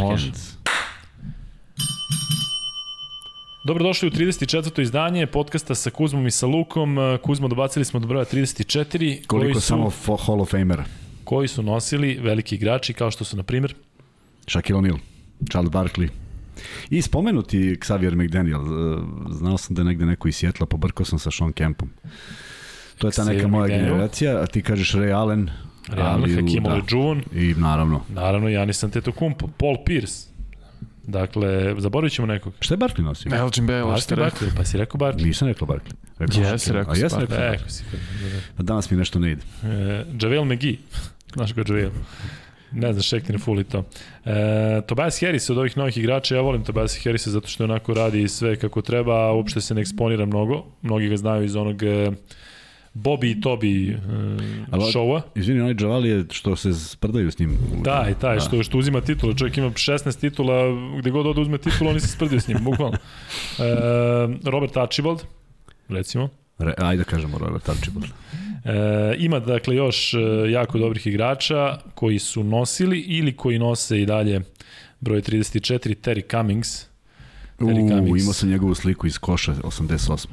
Može. Dobrodošli u 34. izdanje podcasta sa Kuzmom i sa Lukom. Kuzmo, dobacili smo do broja 34. Koliko koji su, samo Hall of Famera? Koji su nosili veliki igrači, kao što su, na primjer... Shaquille O'Neal, Charles Barkley, I spomenuti Xavier McDaniel, e, znao sam da je negde neko iz Sjetla, pobrkao sam sa Sean Kempom. To je ta neka moja McDaniel. generacija, a ti kažeš Ray Allen, Realno, ali, Hakim da. Olajuwon. I naravno. Naravno, Janis Antetokounmpo, Paul Pierce. Dakle, zaboravit ćemo nekog. Šta je Barkley nosio? Elgin Baylor, ste rekao. Pa si rekao Barkley. Nisam rekao Barkley. Rekao yes, rekao si Barkley. Rekao, rekao si. Pa danas mi nešto ne ide. E, Javel McGee. Znaš ko Javel. Ne znam, Šektin Fuli to. E, Tobias Harris od ovih novih igrača, ja volim Tobias Harris zato što onako radi sve kako treba, a uopšte se ne eksponira mnogo. Mnogi ga znaju iz onog e, Bobby i Toby uh, showa. Izvini, onaj Javali je što se sprdaju s njim. Da, i taj, da. što, što uzima titula. Čovjek ima 16 titula, gde god ode uzme titula, oni se sprdaju s njim, bukvalno. Uh, Robert Archibald, recimo. Re, ajde da kažemo Robert Archibald. E, ima dakle još e, jako dobrih igrača koji su nosili ili koji nose i dalje broj 34 Terry Cummings. Terry U, Cummings. imao sam njegovu sliku iz koša 88.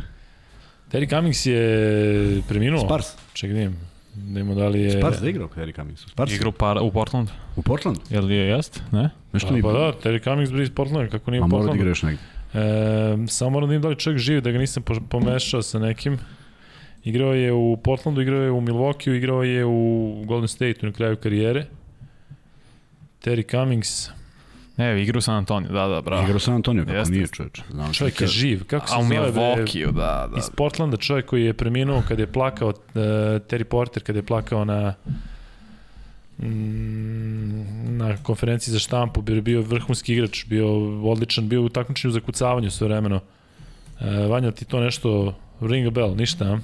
Terry Cummings je preminuo. Spars. Ček da imam. Da imamo da li je... Spars da igrao Terry Cummings? Spars? Igrao par, u Portland. U Portland? Jel je jest? Ne? Nešto pa, pa da, Terry Cummings iz Portlanda, kako nije u Portlandu. A mora da igraš negde. E, samo moram da im da li čovjek živi, da ga nisam pomešao sa nekim. Igrao je u Portlandu, igrao je u Milwaukee, igrao je u Golden State na kraju karijere. Terry Cummings, Ne, igra u San Antonio, da, da, bravo. Igra u San Antonio, kako Jeste. nije čovječ. Znam čovjek je živ, kako se zove? A u Milwaukee, da, da. Iz Portlanda čovjek koji je preminuo kad je plakao, uh, Terry Porter, kad je plakao na mm, na konferenciji za štampu, bio, bio vrhunski igrač, bio odličan, bio u takmičenju za kucavanju sve vremeno. Uh, Vanja, ti to nešto ring a bell, ništa, a?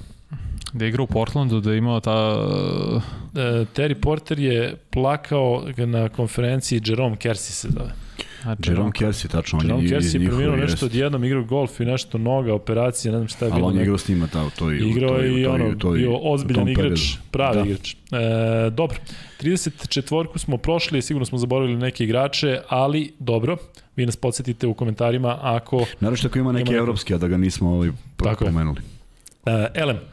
Da je igrao u Portlandu, da je imao ta... E, Terry Porter je plakao na konferenciji Jerome Kersey se zove. A, Jerome Kersey, tačno. Jerome Kersey je preminuo nešto odjednom, igrao golf i nešto noga, operacije, ne znam šta je bilo. Ali on je igrao s njima tamo, to i Igrao je i ono, bio ozbiljan igrač, pravi da. igrač. E, dobro, 34-ku smo prošli, sigurno smo zaboravili neke igrače, ali dobro, vi nas podsjetite u komentarima ako... Naravno što ako ima neki evropski, a da ga nismo ovaj, pomenuli. E, Elem, E,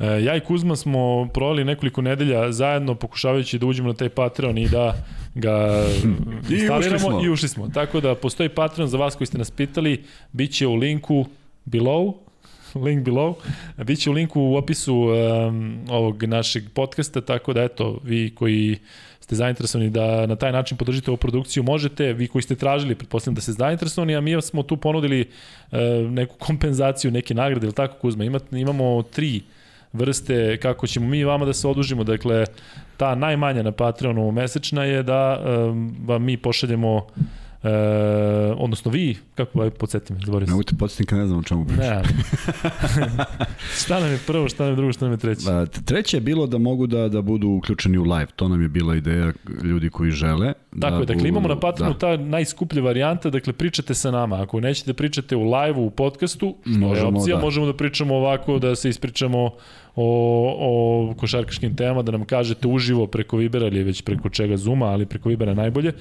ja i Kuzma smo provali nekoliko nedelja zajedno pokušavajući da uđemo na taj Patreon i da ga I instaliramo i ušli smo. Tako da postoji Patreon za vas koji ste nas pitali, bit će u linku below, link below, bit će u linku u opisu um, ovog našeg podcasta, tako da eto, vi koji ste zainteresovani da na taj način podržite ovu produkciju, možete, vi koji ste tražili, pretpostavljam da ste zainteresovani, a mi smo tu ponudili uh, neku kompenzaciju, neke nagrade, ili tako Kuzma, Ima, imamo tri vrste kako ćemo mi vama da se odužimo. Dakle, ta najmanja na Patreonu mesečna je da um, vam mi pošaljemo E, odnosno vi, kako ovaj podsjetim, zaboravio sam. Nemojte podsjetim kad ne znam o čemu pričam. Ne. šta nam je prvo, šta nam je drugo, šta nam je treće? A, treće je bilo da mogu da da budu uključeni u live. To nam je bila ideja ljudi koji žele. Da Tako da je, dakle imamo na Patreonu da. ta najskuplja varijanta, dakle pričate sa nama. Ako nećete da pričate u live-u, u podcastu, što možemo, je opcija, da. možemo da pričamo ovako, da se ispričamo o, o košarkaškim temama, da nam kažete uživo preko Vibera ili već preko čega Zuma, ali preko Vibera najbolje. E,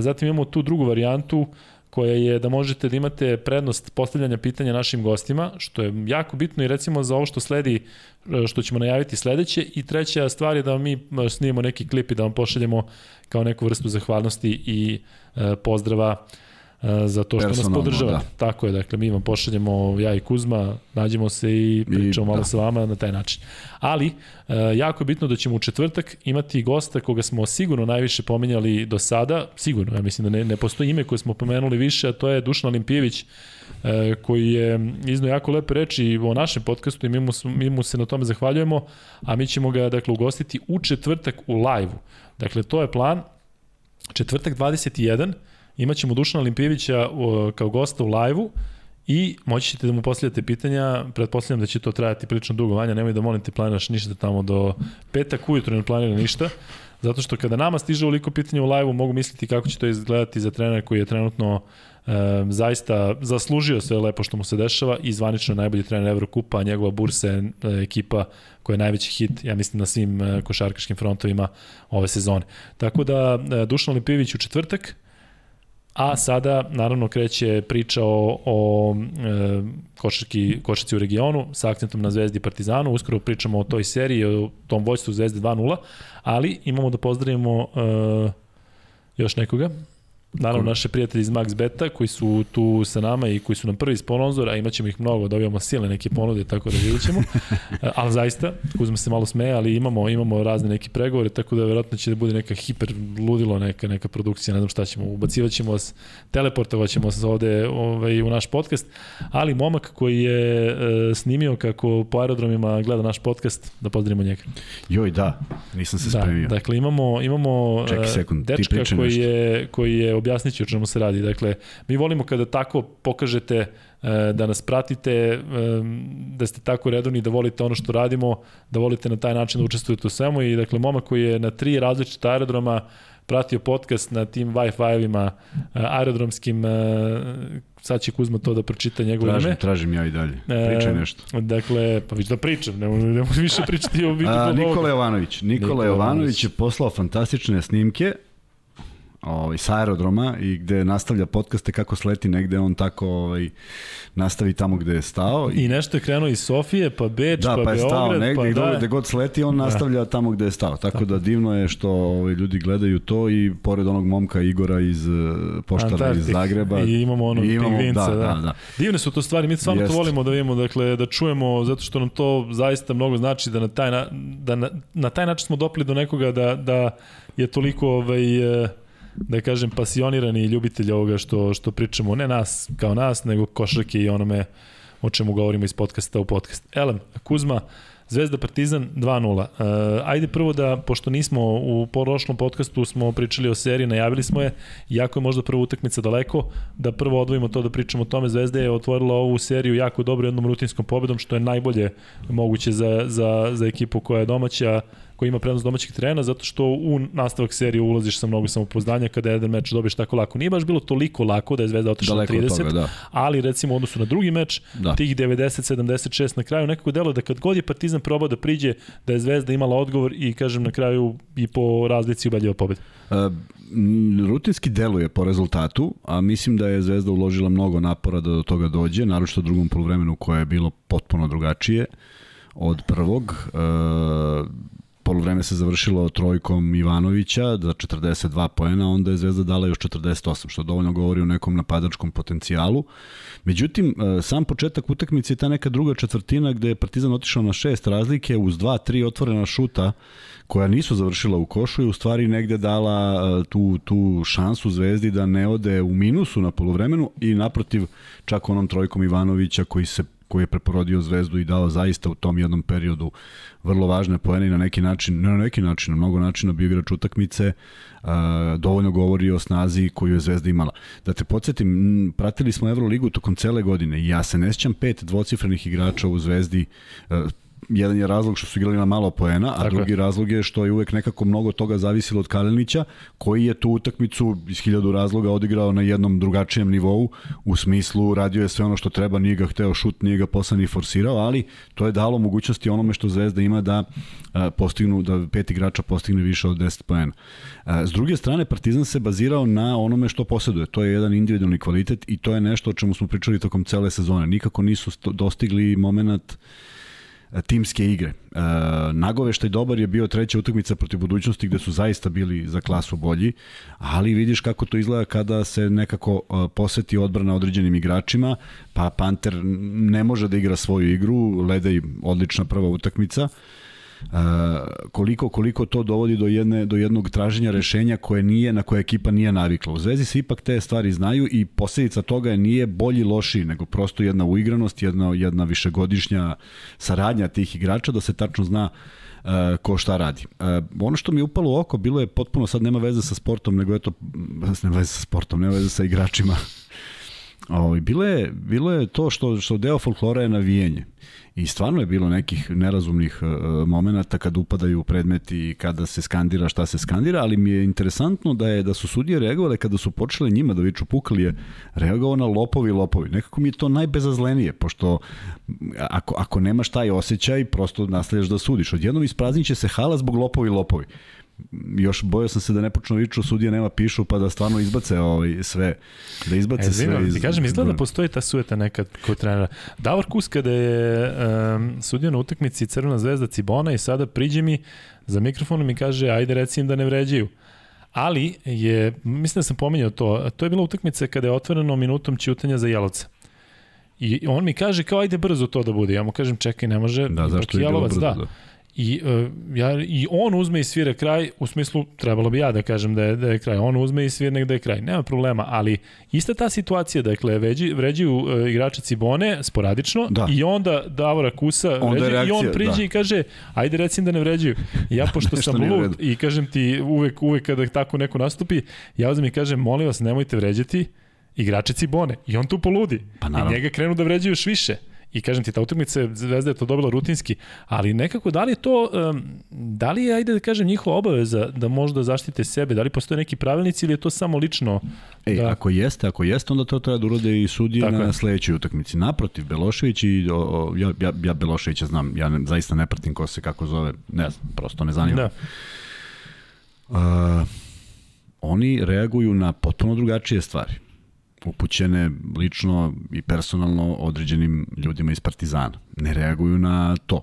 zatim imamo tu drugu varijantu koja je da možete da imate prednost postavljanja pitanja našim gostima, što je jako bitno i recimo za ovo što sledi, što ćemo najaviti sledeće. I treća stvar je da mi snimimo neki klip i da vam pošaljemo kao neku vrstu zahvalnosti i e, pozdrava E, za to što nas podržava. Da. Tako je, dakle, mi vam pošaljemo, ja i Kuzma, nađemo se i pričamo I, malo da. sa vama na taj način. Ali, e, jako je bitno da ćemo u četvrtak imati gosta koga smo sigurno najviše pominjali do sada, sigurno, ja mislim da ne, ne postoji ime koje smo pomenuli više, a to je Dušan Olimpijević, e, koji je iznao jako lepe reči o našem podcastu i mi mu, mi mu se na tome zahvaljujemo, a mi ćemo ga dakle ugostiti u četvrtak u live-u. Dakle, to je plan, četvrtak 21, Imaćemo Dušana Olimpijevića kao gosta u live-u i moći ćete da mu postavljate pitanja, pretpostavljam da će to trajati prilično dugo, Vanja, nemoj da molim te planiraš ništa tamo do petak ujutro ne planira ništa, zato što kada nama stiže uliko pitanja u live-u mogu misliti kako će to izgledati za trenera koji je trenutno e, zaista zaslužio sve lepo što mu se dešava i zvanično najbolji trener Evrokupa, a njegova bursa e, ekipa koja je najveći hit, ja mislim, na svim e, košarkaškim frontovima ove sezone. Tako da, e, Dušan Olimpijević u četvrtak, A sada, naravno, kreće priča o, o e, košarki, košarci u regionu sa akcentom na Zvezdi i Partizanu. Uskoro pričamo o toj seriji, o tom vojstvu Zvezde 2-0, ali imamo da pozdravimo e, još nekoga. Naravno, naše prijatelji iz Max Beta koji su tu sa nama i koji su nam prvi sponzor, a imaćemo ih mnogo, dobijamo silne neke ponude, tako da vidjet ćemo. ali zaista, Kuzma se malo smeje, ali imamo, imamo razne neke pregovore, tako da verovatno će da bude neka hiper ludilo, neka, neka produkcija, ne znam šta ćemo, ubacivat ćemo vas, teleportovat ćemo se ovde ovaj, u naš podcast, ali momak koji je e, snimio kako po aerodromima gleda naš podcast, da pozdravimo njega. Joj, da, nisam se da, spremio. Dakle, imamo, imamo Čekaj sekund, dečka koji je, koji je objasnit ću o čemu se radi. Dakle, mi volimo kada tako pokažete e, da nas pratite, e, da ste tako redovni, da volite ono što radimo, da volite na taj način da učestvujete u svemu i dakle, momak koji je na tri različita aerodroma pratio podcast na tim Wi-Fi-evima e, aerodromskim, sad će Kuzma to da pročita njegovo tražim, ime. Tražim ja i dalje. Pričaj nešto. Dakle, pa viš da pričam, ne možeš više pričati o vidu. Nikola Jovanović. Nikola, Nikola Jovanović je poslao fantastične snimke ovaj, sa aerodroma i gde nastavlja podcaste kako sleti negde, on tako ovaj, nastavi tamo gde je stao. I, I nešto je krenuo iz Sofije, pa Beč, da, pa, pa je Beograd, stao negde pa i da. gde god sleti, on da. nastavlja tamo gde je stao. Tako, tako. da divno je što ovaj, ljudi gledaju to i pored onog momka Igora iz uh, Poštara Antarktik. iz Zagreba. I imamo onog imamo, pingvinca. Da, da, da. da. Divne su to stvari, mi stvarno Jest. to volimo da vidimo, dakle, da čujemo, zato što nam to zaista mnogo znači da na taj, na, da na, na taj način smo dopli do nekoga da, da je toliko ovaj, uh, da kažem, pasionirani ljubitelj ovoga što, što pričamo, ne nas kao nas, nego košarke i onome o čemu govorimo iz podcasta u podcast. Elem, Kuzma, Zvezda Partizan 2-0. Uh, ajde prvo da, pošto nismo u prošlom podcastu smo pričali o seriji, najavili smo je, jako je možda prva utakmica daleko, da prvo odvojimo to da pričamo o tome. Zvezda je otvorila ovu seriju jako dobro jednom rutinskom pobedom, što je najbolje moguće za, za, za ekipu koja je domaća, koji ima prednost domaćih terena, zato što u nastavak serije ulaziš sa mnogo samopoznanja kada jedan meč dobiješ tako lako. Nije baš bilo toliko lako da je Zvezda otišla na 30, toga, da. ali recimo u odnosu na drugi meč, da. tih 90-76 na kraju nekako delo da kad god je Partizan probao da priđe, da je Zvezda imala odgovor i kažem na kraju i po razlici ubedljiva pobeda. Uh, rutinski deluje po rezultatu, a mislim da je Zvezda uložila mnogo napora da do toga dođe, naročito u drugom polovremenu koje je bilo potpuno drugačije od prvog. Uh, polovreme se završilo trojkom Ivanovića za 42 poena, onda je Zvezda dala još 48, što dovoljno govori o nekom napadačkom potencijalu. Međutim, e, sam početak utakmice i ta neka druga četvrtina gde je Partizan otišao na šest razlike uz dva, tri otvorena šuta koja nisu završila u košu i u stvari negde dala e, tu, tu šansu Zvezdi da ne ode u minusu na polovremenu i naprotiv čak onom trojkom Ivanovića koji se koji je preporodio Zvezdu i dao zaista u tom jednom periodu vrlo važne poene i na neki način, ne na neki način, na mnogo načina bio igrač utakmice, a, dovoljno govori o snazi koju je Zvezda imala. Da te podsjetim, pratili smo Euroligu tokom cele godine i ja se ne sjećam pet dvocifrenih igrača u Zvezdi, a, jedan je razlog što su igrali na malo poena, a Tako drugi je. razlog je što je uvek nekako mnogo toga zavisilo od Kalenića, koji je tu utakmicu iz hiljadu razloga odigrao na jednom drugačijem nivou, u smislu radio je sve ono što treba, nije ga hteo šut, nije ga posle ni forsirao, ali to je dalo mogućnosti onome što Zvezda ima da a, postignu, da pet igrača postigne više od 10 poena. A, s druge strane, Partizan se bazirao na onome što posjeduje. To je jedan individualni kvalitet i to je nešto o čemu smo pričali tokom cele sezone. Nikako nisu dostigli moment E, timske igre. E, nagoveštaj dobar je bio treća utakmica protiv budućnosti gde su zaista bili za klasu bolji, ali vidiš kako to izgleda kada se nekako e, posveti odbrana određenim igračima, pa Panter ne može da igra svoju igru, Ledej odlična prva utakmica, koliko koliko to dovodi do jedne do jednog traženja rešenja koje nije na koje ekipa nije navikla. U Zvezdi se ipak te stvari znaju i posledica toga je nije bolji loši, nego prosto jedna uigranost, jedna jedna višegodišnja saradnja tih igrača da se tačno zna ko šta radi. Ono što mi je upalo u oko bilo je potpuno sad nema veze sa sportom, nego eto nema veze sa sportom, nema veze sa igračima. Ovaj bilo je bilo je to što što deo folklora je navijenje. I stvarno je bilo nekih nerazumnih uh, momenata kad upadaju predmeti i kada se skandira šta se skandira, ali mi je interesantno da je da su sudije reagovale kada su počele njima da viču pukali je reagovao na lopovi lopovi. Nekako mi je to najbezazlenije, pošto ako, ako nemaš taj osjećaj, prosto nastavljaš da sudiš. Odjednom isprazniće se hala zbog lopovi lopovi još bojao sam se da ne počnu viču, sudija nema pišu, pa da stvarno izbace ovaj, sve, da izbace e, sve. Iz... Ti kažem, izgleda da postoji ta sueta nekad kod trenera. Davor Kus kada je um, sudio na utakmici Crvena zvezda Cibona i sada priđe mi za mikrofonom i kaže, ajde reci im da ne vređaju. Ali je, mislim da sam pominjao to, to je bila utakmica kada je otvoreno minutom ćutanja za Jelovca. I on mi kaže kao ajde brzo to da bude. Ja mu kažem čekaj ne može. Da, zašto je bilo brzo? Da. da. I, uh, ja, I on uzme i svira kraj, u smislu, trebalo bi ja da kažem da je, da je kraj, on uzme i svira da je kraj, nema problema, ali ista ta situacija, dakle, veđi, vređuju uh, igrače Cibone sporadično da. i onda Davora Kusa onda vređi, reakcija, i on priđe da. i kaže, ajde recim da ne vređuju. Ja, pošto sam lud i kažem ti uvek, uvek kada tako neko nastupi, ja uzmem i kažem, molim vas, nemojte vređati igrače Cibone. I on tu poludi. Pa I njega krenu da vređaju još više. I kažem ti, ta utakmica Zvezda je to dobila rutinski, ali nekako da li je to, da li je, ajde da kažem, njihova obaveza da možda zaštite sebe, da li postoje neki pravilnici ili je to samo lično? Ej, da... ako jeste, ako jeste, onda to treba da urode i sudije Tako na je. sledećoj utakmici. Naprotiv, Belošević i, o, o, ja, ja, ja Beloševića znam, ja ne, zaista ne pratim ko se kako zove, ne znam, prosto ne zanima. Da. Uh, oni reaguju na potpuno drugačije stvari upućene lično i personalno određenim ljudima iz Partizana. Ne reaguju na to.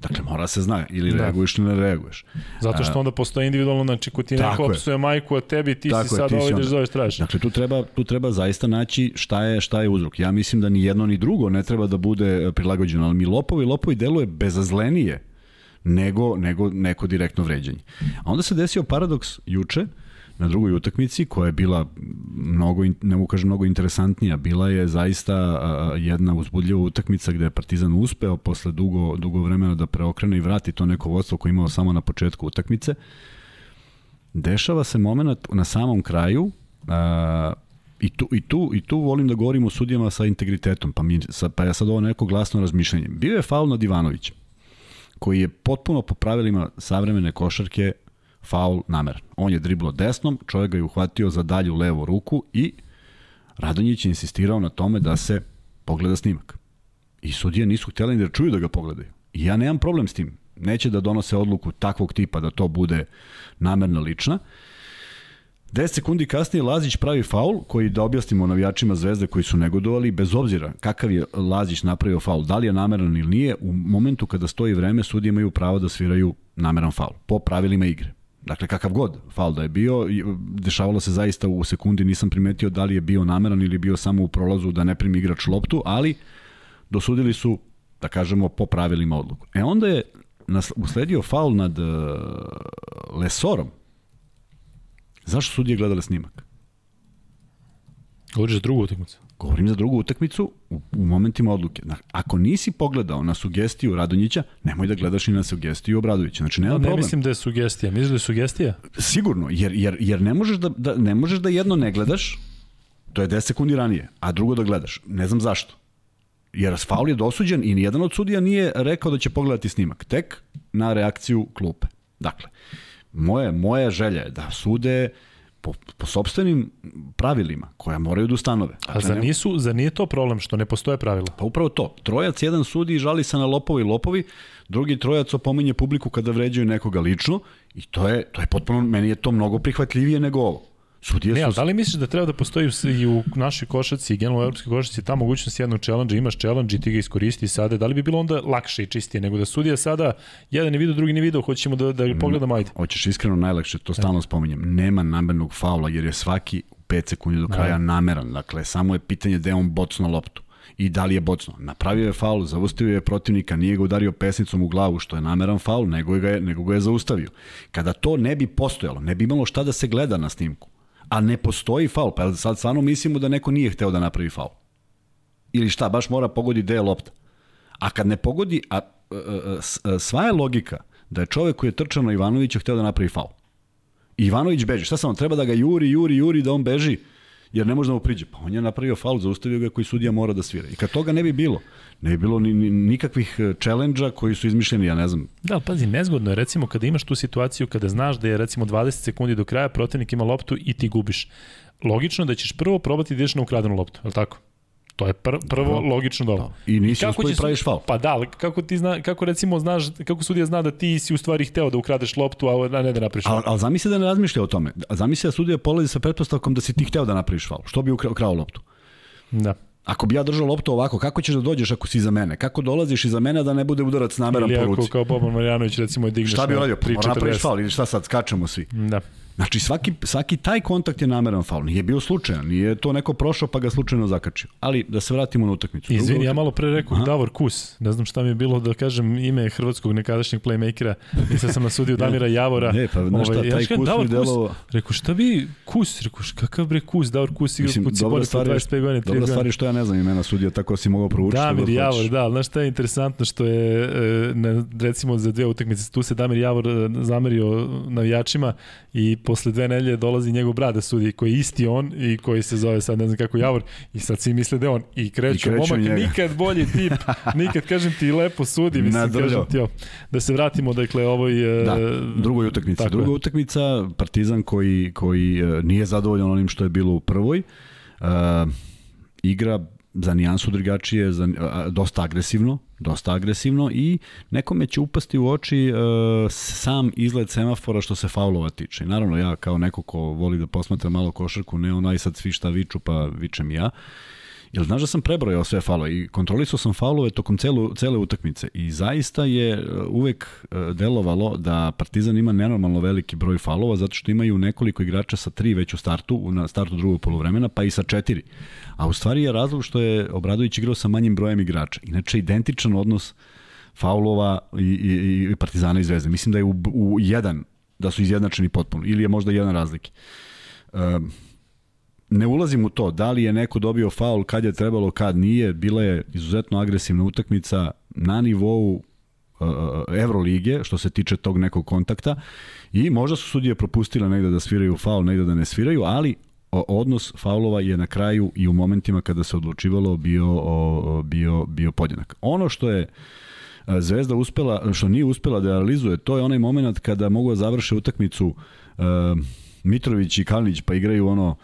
Dakle, mora se zna, ili da. reaguješ ili ne reaguješ. Zato što onda postoje individualno, znači, ko ti neko opsuje majku, a tebi ti Tako si sad ovo ideš zoveš tražiš. Dakle, tu treba, tu treba zaista naći šta je, šta je uzrok. Ja mislim da ni jedno ni drugo ne treba da bude prilagođeno, ali mi lopovi, lopovi deluje bezazlenije nego, nego neko direktno vređanje. A onda se desio paradoks juče, uh, na drugoj utakmici koja je bila mnogo, ne mogu kažem mnogo interesantnija, bila je zaista jedna uzbudljiva utakmica gde je Partizan uspeo posle dugo, dugo vremena da preokrene i vrati to neko vodstvo koje imao samo na početku utakmice. Dešava se moment na samom kraju a, I tu, i, tu, I tu volim da govorim o sudijama sa integritetom, pa, mi, sa, pa ja sad ovo neko glasno razmišljanje. Bio je faul nad Ivanovićem, koji je potpuno po pravilima savremene košarke faul nameran. On je driblo desnom, čovjek ga je uhvatio za dalju levu ruku i Radonjić je insistirao na tome da se pogleda snimak. I sudije nisu htjeli da čuju da ga pogledaju. I ja nemam problem s tim. Neće da donose odluku takvog tipa da to bude namerna lična. 10 sekundi kasnije Lazić pravi faul koji da objasnimo navijačima Zvezde koji su negodovali bez obzira kakav je Lazić napravio faul, da li je nameran ili nije, u momentu kada stoji vreme sudije imaju pravo da sviraju nameran faul po pravilima igre. Dakle, kakav god faul da je bio, dešavalo se zaista u sekundi, nisam primetio da li je bio nameran ili bio samo u prolazu da ne primi igrač loptu, ali dosudili su, da kažemo, po pravilima odluku. E onda je usledio faul nad uh, Lesorom. Zašto sudije gledale snimak? Za drugu utakmicu? Govorim za drugu utakmicu u, u momentima odluke. Ako nisi pogledao na sugestiju Radonjića, nemoj da gledaš ni na sugestiju Obradovića. Znači, nema no, ne problem. mislim da je sugestija. Misliš da je sugestija? Sigurno, jer, jer, jer ne, možeš da, da, ne možeš da jedno ne gledaš, to je 10 sekundi ranije, a drugo da gledaš. Ne znam zašto. Jer faul je dosuđen i nijedan od sudija nije rekao da će pogledati snimak. Tek na reakciju klupe. Dakle, moje, moja želja je da sude po, po sobstvenim pravilima koja moraju da ustanove. Dakle, A za, nisu, za nije to problem što ne postoje pravila? Pa upravo to. Trojac jedan sudi i žali se na lopovi i lopovi, drugi trojac opominje publiku kada vređaju nekoga lično i to je, to je potpuno, meni je to mnogo prihvatljivije nego ovo. Sudije ne, su... da li misliš da treba da postoji i u našoj košaci i generalno u evropskoj košaci ta mogućnost jednog challenge, imaš challenge i ti ga iskoristi sada, da li bi bilo onda lakše i čistije nego da sudija sada jedan ne vidio, drugi ne vidio, hoćemo da, da pogledamo, ajde. Hoćeš iskreno najlakše, to stalno spominjem, nema namernog faula jer je svaki u 5 sekundi do kraja da. nameran, dakle samo je pitanje da je on bocno loptu i da li je bocno. Napravio je faul, zaustavio je protivnika, nije ga udario pesnicom u glavu, što je nameran faul, nego ga je, nego ga je zaustavio. Kada to ne bi postojalo, ne bi imalo šta da se gleda na snimku, a ne postoji faul, pa sad stvarno mislimo da neko nije hteo da napravi faul. Ili šta, baš mora pogodi gde je lopta. A kad ne pogodi, a, a, a, a sva je logika da je čovek koji je trčao na Ivanovića hteo da napravi faul. Ivanović beži. Šta samo treba da ga juri, juri, juri, da on beži, jer ne može da mu priđe. Pa on je napravio faul, zaustavio ga koji sudija mora da svira. I kad toga ne bi bilo, ne bi bilo ni, ni nikakvih e, challenge-a koji su izmišljeni, ja ne znam. Da, pazi, nezgodno je recimo kada imaš tu situaciju kada znaš da je recimo 20 sekundi do kraja protivnik ima loptu i ti gubiš. Logično da ćeš prvo probati da ideš na ukradenu loptu, je li tako? To je pr prvo da. logično dobro. Da. I nisi uspio i praviš faul. Pa da, ali kako ti zna, kako recimo znaš, kako sudija zna da ti si u stvari hteo da ukradeš loptu, a ne da napraviš faul. Ali al zamisli da ne razmišlja o tome. Zamisli da sudija polazi sa pretpostavkom da si ti hteo da napraviš faul. Što bi ukrao loptu? Da. Ako bi ja držao loptu ovako, kako ćeš da dođeš ako si iza mene? Kako dolaziš iza mene da ne bude udarac nameran po ruci? Ili ako kao Boban Marjanović recimo digneš Šta bi uradio? Pa napraviš faul ili šta sad, skačemo svi. Da. Znači svaki, svaki taj kontakt je nameran faul. Nije bio slučajan, nije to neko prošao pa ga slučajno zakačio. Ali da se vratimo na utakmicu. Izvini, ja malo pre rekao Aha. Davor Kus. Ne znam šta mi je bilo da kažem ime hrvatskog nekadašnjeg playmakera. Mislim sam nasudio Damira Javora. Ne, pa znaš šta, ovaj, taj ja Kus mi delovo... Rekao, šta bi Kus? Rekao, kakav bre Kus? Davor Kus igra Mislim, dobra stvar, 25 godina, Dobra stvar je što ja ne znam imena sudija, tako si mogao proučiti. Damir Javor, da, znaš šta je interesantno što je, e, recimo za dve utakmice, tu se Damir Javor e, zamerio navijačima i posle dve nedelje dolazi njegov brat da sudi, koji je isti on i koji se zove sad ne znam kako Javor i sad svi misle da on i kreću, I kreću momak njega. nikad bolji tip, nikad kažem ti lepo sudi, mislim kažem ti, da se vratimo dakle ovoj e, da, drugoj utakmici. Druga je. utakmica Partizan koji koji e, nije zadovoljan onim što je bilo u prvoj. Uh, igra za nijansu drugačije, za, dosta agresivno, dosta agresivno i nekome će upasti u oči uh, sam izgled semafora što se faulova tiče. naravno ja kao neko ko voli da posmatra malo košarku, ne onaj sad svi šta viču pa vičem ja, Jel znaš da sam prebrojao sve faulove i kontrolisao sam faulove tokom celu, cele utakmice i zaista je e, uvek e, delovalo da Partizan ima nenormalno veliki broj faulova zato što imaju nekoliko igrača sa tri već u startu, na startu drugog polovremena, pa i sa četiri. A u stvari je razlog što je Obradović igrao sa manjim brojem igrača. Inače, identičan odnos faulova i, i, i Partizana i Zvezde. Mislim da je u, u jedan, da su izjednačeni potpuno, ili je možda jedan razlike. Um, ne ulazim u to, da li je neko dobio faul kad je trebalo, kad nije, bila je izuzetno agresivna utakmica na nivou uh, Evrolige, što se tiče tog nekog kontakta, i možda su sudije propustile negde da sviraju faul, negde da ne sviraju, ali odnos faulova je na kraju i u momentima kada se odlučivalo bio, bio, bio podjednak. Ono što je Zvezda uspela, što nije uspela da realizuje, to je onaj moment kada mogu da završe utakmicu uh, Mitrović i Kalinić pa igraju ono uh,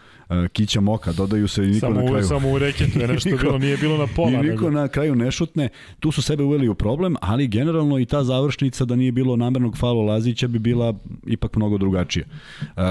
Kića Moka, dodaju se i niko samo na kraju. Samo u reketu je nešto niko, bilo, nije bilo na pola. I niko nego. na kraju ne šutne. Tu su sebe uveli u problem, ali generalno i ta završnica da nije bilo namernog fala Lazića bi bila ipak mnogo drugačija. Uh,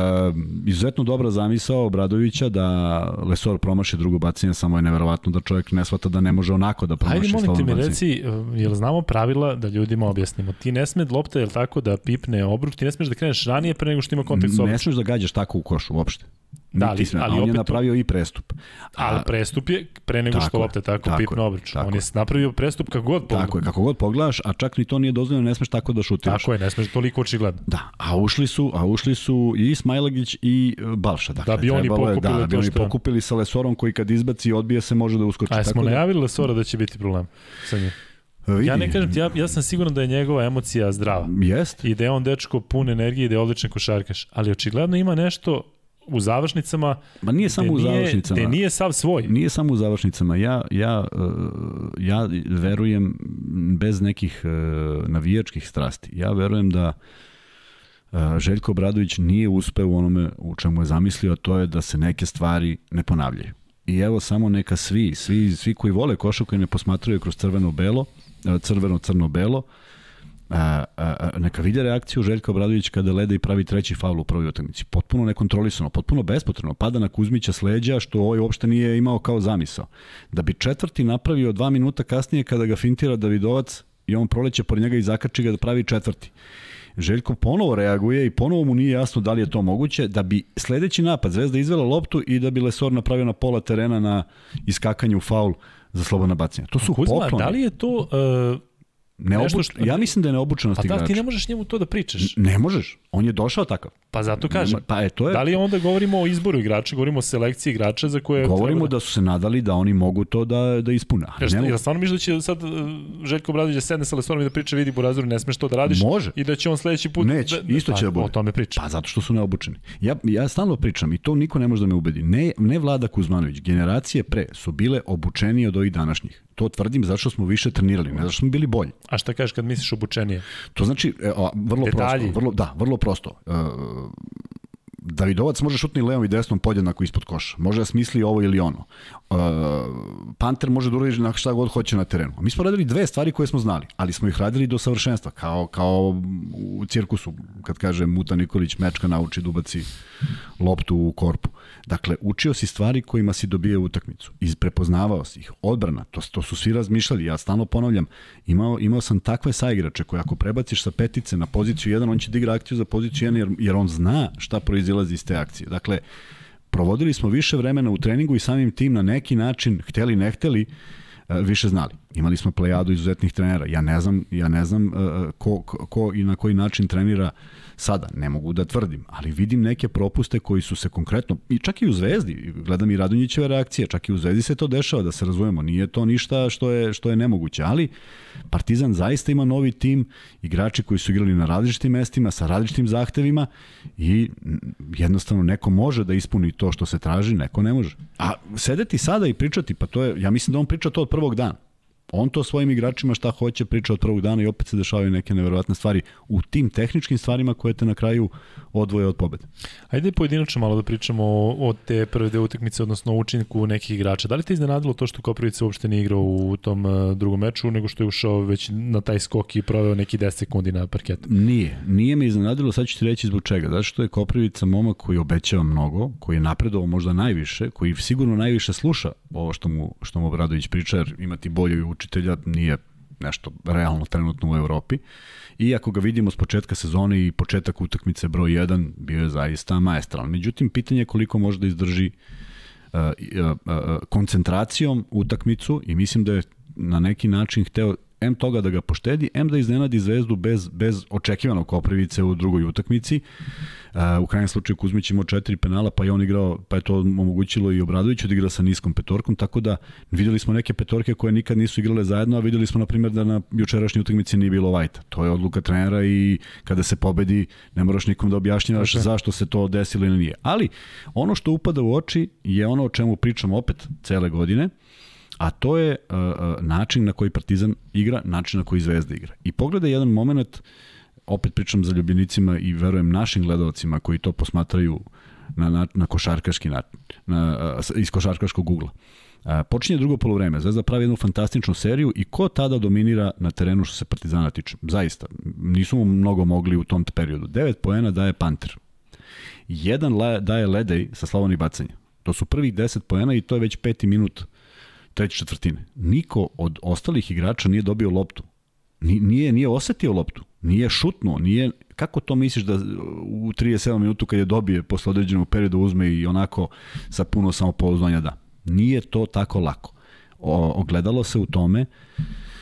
izuzetno dobra zamisao Obradovića da Lesor promaši drugo bacanje, samo je neverovatno da čovjek ne shvata da ne može onako da promaši Ajde, molim ti mi reci, jel znamo pravila da ljudima objasnimo? Ti ne sme lopta, jel tako, da pipne obruk, ti ne smeš da kreneš ranije pre nego što ima kontakt sa Ne smeš da gađaš tako u košu uopšte. Da, ali, ali on je napravio i prestup. A, ali prestup je pre nego što lopte tako, tako pipno obruč. On je napravio prestup kako god pogledaš. Tako je, kako god pogledaš, a čak ni to nije dozvoljeno, ne smeš tako da šutiraš. Tako je, ne smeš toliko očigledno. Da, a ušli su, a ušli su i Smajlagić i e, Balša. Dakle, da bi oni pokupili da, da bi oni pokupili sa Lesorom koji kad izbaci i odbije se može da uskoči. A smo da... najavili Lesora da će biti problem sa njim? Vidi. Ja ne kažem ti, ja, ja sam siguran da je njegova emocija zdrava. Jest. I da je on dečko pun energije i da je odličan košarkaš. Ali očigledno ima nešto u završnicama Ma nije samo u završnicama. Te nije sav svoj. Nije samo u završnicama. Ja, ja, e, ja verujem bez nekih e, navijačkih strasti. Ja verujem da e, Željko Bradović nije uspeo u onome u čemu je zamislio, a to je da se neke stvari ne ponavljaju. I evo samo neka svi, svi, svi koji vole košarku koji ne posmatraju kroz crveno-belo, crveno-crno-belo, a, a, neka vide reakciju Željka Obradović kada leda i pravi treći faul u prvoj utakmici. Potpuno nekontrolisano, potpuno bespotrebno. Pada na Kuzmića s leđa, što ovaj uopšte nije imao kao zamisao. Da bi četvrti napravio dva minuta kasnije kada ga fintira Davidovac i on proleće pored njega i zakači ga da pravi četvrti. Željko ponovo reaguje i ponovo mu nije jasno da li je to moguće, da bi sledeći napad Zvezda izvela loptu i da bi Lesor napravio na pola terena na iskakanju faul za slobodna bacanja. To su Kuzma, pokloni. da li je to uh, Neobuč... što... Ja mislim da je neobučenost igrača. Pa da, ti ne možeš njemu to da pričaš. Ne možeš. On je došao takav. Pa zato kažem. Nema, pa je, to je... Da li onda govorimo o izboru igrača, govorimo o selekciji igrača za koje... Govorimo da... da su se nadali da oni mogu to da, da ispune. Ja, šta, ja stvarno misliš da će sad uh, Željko Bradović da sedne sa Lesonom i da priča vidi Burazeru ne smeš to da radiš? Može. I da će on sledeći put... Neće, da, isto će da bude. O tome priča. Pa zato što su neobučeni. Ja, ja stalno pričam i to niko ne može da me ubedi. Ne, ne Vlada Kuzmanović, generacije pre su bile obučenije od ovih današnjih. To tvrdim zato što smo više trenirali, ne zato što smo bili bolji. A šta kažeš kad misliš obučenije? To znači, e, o, vrlo Detalji. prosto. Vrlo, da, vrlo prosto. E, Davidovac može šutni levom i desnom podjednako ispod koša. Može da smisli ovo ili ono. Uh, Panter može da uradi na šta god hoće na terenu. Mi smo radili dve stvari koje smo znali, ali smo ih radili do savršenstva, kao, kao u cirkusu, kad kaže Muta Nikolić, mečka nauči da ubaci loptu u korpu. Dakle, učio si stvari kojima si dobio utakmicu. Prepoznavao si ih. Odbrana, to, to su svi razmišljali. Ja stalno ponavljam, imao, imao sam takve saigrače koje ako prebaciš sa petice na poziciju 1, on će da igra akciju za poziciju 1 jer, jer on zna šta proizilazi iz te akcije. Dakle, provodili smo više vremena u treningu i samim tim na neki način, hteli ne hteli, e, više znali. Imali smo plejadu izuzetnih trenera. Ja ne znam, ja ne znam e, ko, ko i na koji način trenira sada. Ne mogu da tvrdim, ali vidim neke propuste koji su se konkretno, i čak i u Zvezdi, gledam i Radonjićeve reakcije, čak i u Zvezdi se to dešava, da se razumemo. Nije to ništa što je, što je nemoguće, ali Partizan zaista ima novi tim, igrači koji su igrali na različitim mestima, sa različitim zahtevima i jednostavno neko može da ispuni to što se traži, neko ne može. A sedeti sada i pričati, pa to je, ja mislim da on priča to od prvog dana on to svojim igračima šta hoće priča od prvog dana i opet se dešavaju neke neverovatne stvari u tim tehničkim stvarima koje te na kraju odvoje od pobede. Ajde pojedinačno malo da pričamo o, o te prve dve utakmice, odnosno učinku nekih igrača. Da li te iznenadilo to što Koprivica uopšte nije igrao u tom uh, drugom meču, nego što je ušao već na taj skok i proveo neki 10 sekundi na parketu? Nije. Nije me iznenadilo, sad ću ti reći zbog čega. Zato što je Koprivica momak koji obećava mnogo, koji je napredovao možda najviše, koji sigurno najviše sluša ovo što mu, što mu Obradović priča, jer imati bolju učitelja nije nešto realno trenutno u Evropi. I ako ga vidimo s početka sezone i početak utakmice broj 1, bio je zaista majestralan. Međutim, pitanje je koliko može da izdrži uh, uh, uh, koncentracijom utakmicu i mislim da je na neki način hteo M toga da ga poštedi, M da iznenadi Zvezdu bez, bez očekivanog Koprivice u drugoj utakmici. Uh, u krajnjem slučaju Kuzmić imao četiri penala, pa je on igrao, pa je to omogućilo i Obradoviću da igra sa niskom petorkom, tako da videli smo neke petorke koje nikad nisu igrale zajedno, a videli smo na primjer da na jučerašnjoj utakmici nije bilo Vajta. To je odluka trenera i kada se pobedi ne moraš nikom da objašnjavaš okay. zašto se to desilo ili nije. Ali ono što upada u oči je ono o čemu pričamo opet cele godine, a to je uh, način na koji Partizan igra, način na koji Zvezda igra. I pogledaj jedan moment, opet pričam za ljubljenicima i verujem našim gledalcima koji to posmatraju na, na, na košarkaški način, na, iz košarkaškog ugla. Uh, počinje drugo polovreme, Zvezda pravi jednu fantastičnu seriju i ko tada dominira na terenu što se Partizana tiče? Zaista, nisu mu mnogo mogli u tom periodu. 9 poena daje Panter. Jedan daje Ledej sa Slavoni bacanja. To su prvih 10 poena i to je već peti minut uh, treće četvrtine. Niko od ostalih igrača nije dobio loptu. Nije, nije osetio loptu. Nije šutnuo. Nije, kako to misliš da u 37 minutu kad je dobije posle određenog perioda uzme i onako sa puno samopouzdanja da. Nije to tako lako. O, ogledalo se u tome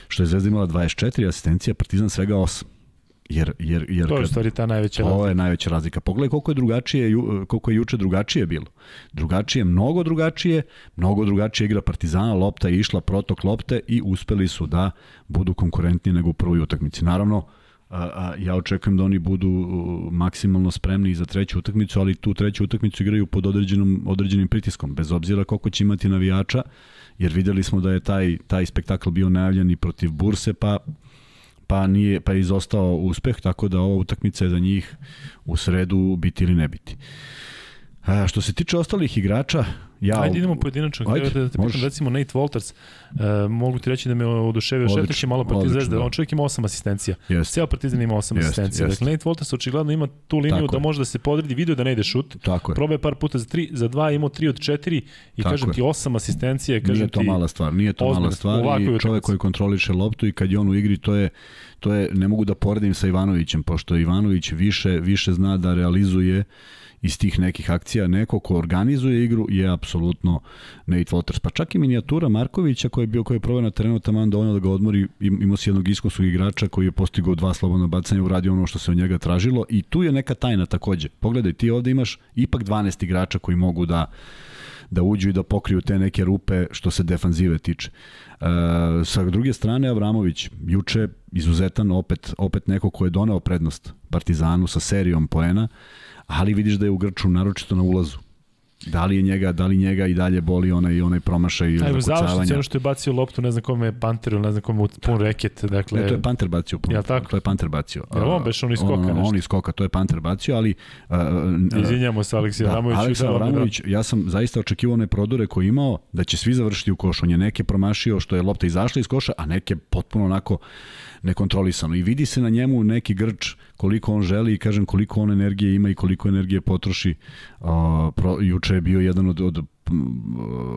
što je Zvezda imala 24 asistencija, Partizan svega 8. Jer, jer, jer to je u stvari ta najveća razlika. To je najveća razlika. Pogledaj koliko je drugačije, koliko je juče drugačije bilo. Drugačije, mnogo drugačije, mnogo drugačije igra Partizana, lopta je išla, protok lopte i uspeli su da budu konkurentniji nego u prvoj utakmici. Naravno, a, a, ja očekujem da oni budu maksimalno spremni za treću utakmicu, ali tu treću utakmicu igraju pod određenom, određenim pritiskom, bez obzira koliko će imati navijača, jer videli smo da je taj, taj spektakl bio najavljen i protiv Burse, pa pa nije pa je izostao uspeh, tako da ova utakmica je za njih u sredu biti ili ne biti. A, što se tiče ostalih igrača, ja... Ajde idemo pojedinačno, Ajde, da te pitam, recimo Nate Walters, uh, mogu ti reći da me oduševio Šeftić je malo protiv Zvezde, da. on čovjek ima osam asistencija. Yes. Ceo Partizan ima osam yes, asistencija. Yes. Dakle, Nate Walters očigledno ima tu liniju Tako da može da se podredi, video da ne ide šut, Tako probaje par puta za tri, za dva, imao tri od četiri i Tako kažem je. ti osam asistencije. Kažem nije to mala stvar, nije to mala stvar i čovjek koji kontroliše loptu i kad je on u igri, to je, to je, ne mogu da poredim sa Ivanovićem, pošto Ivanović više, više zna da realizuje iz tih nekih akcija. Neko ko organizuje igru je apsolutno Nate Waters. Pa čak i minijatura Markovića koji je bio koji je proveo na terenu tamo dovoljno da ga odmori, imao si jednog iskusnog igrača koji je postigao dva slobodna bacanja, uradio ono što se od njega tražilo i tu je neka tajna takođe. Pogledaj, ti ovde imaš ipak 12 igrača koji mogu da da uđu i da pokriju te neke rupe što se defanzive tiče. E, sa druge strane Avramović juče izuzetan opet opet neko ko je doneo prednost Partizanu sa serijom poena ali vidiš da je u Grču naročito na ulazu. Da li je njega, da li njega i dalje boli onaj onaj promašaj ili Evo završnici ono što je bacio loptu, ne znam kome je Panter ili ne znam kome pun reket, dakle. Ne, to je Panter bacio pun. Ja tako? To je Panter bacio. Ja, on beš on iskoka on, on, on iskoka, to je Panter bacio, ali uh, Izvinjamo se Aleksej da, Avramović. Aleksej da Avramović, ja sam zaista očekivao one prodore koje imao da će svi završiti u košu. On je neke promašio što je lopta izašla iz koša, a neke potpuno onako nekontrolisano. I vidi se na njemu neki grč koliko on želi i kažem koliko on energije ima i koliko energije potroši. Uh, pro, juče je bio jedan od, od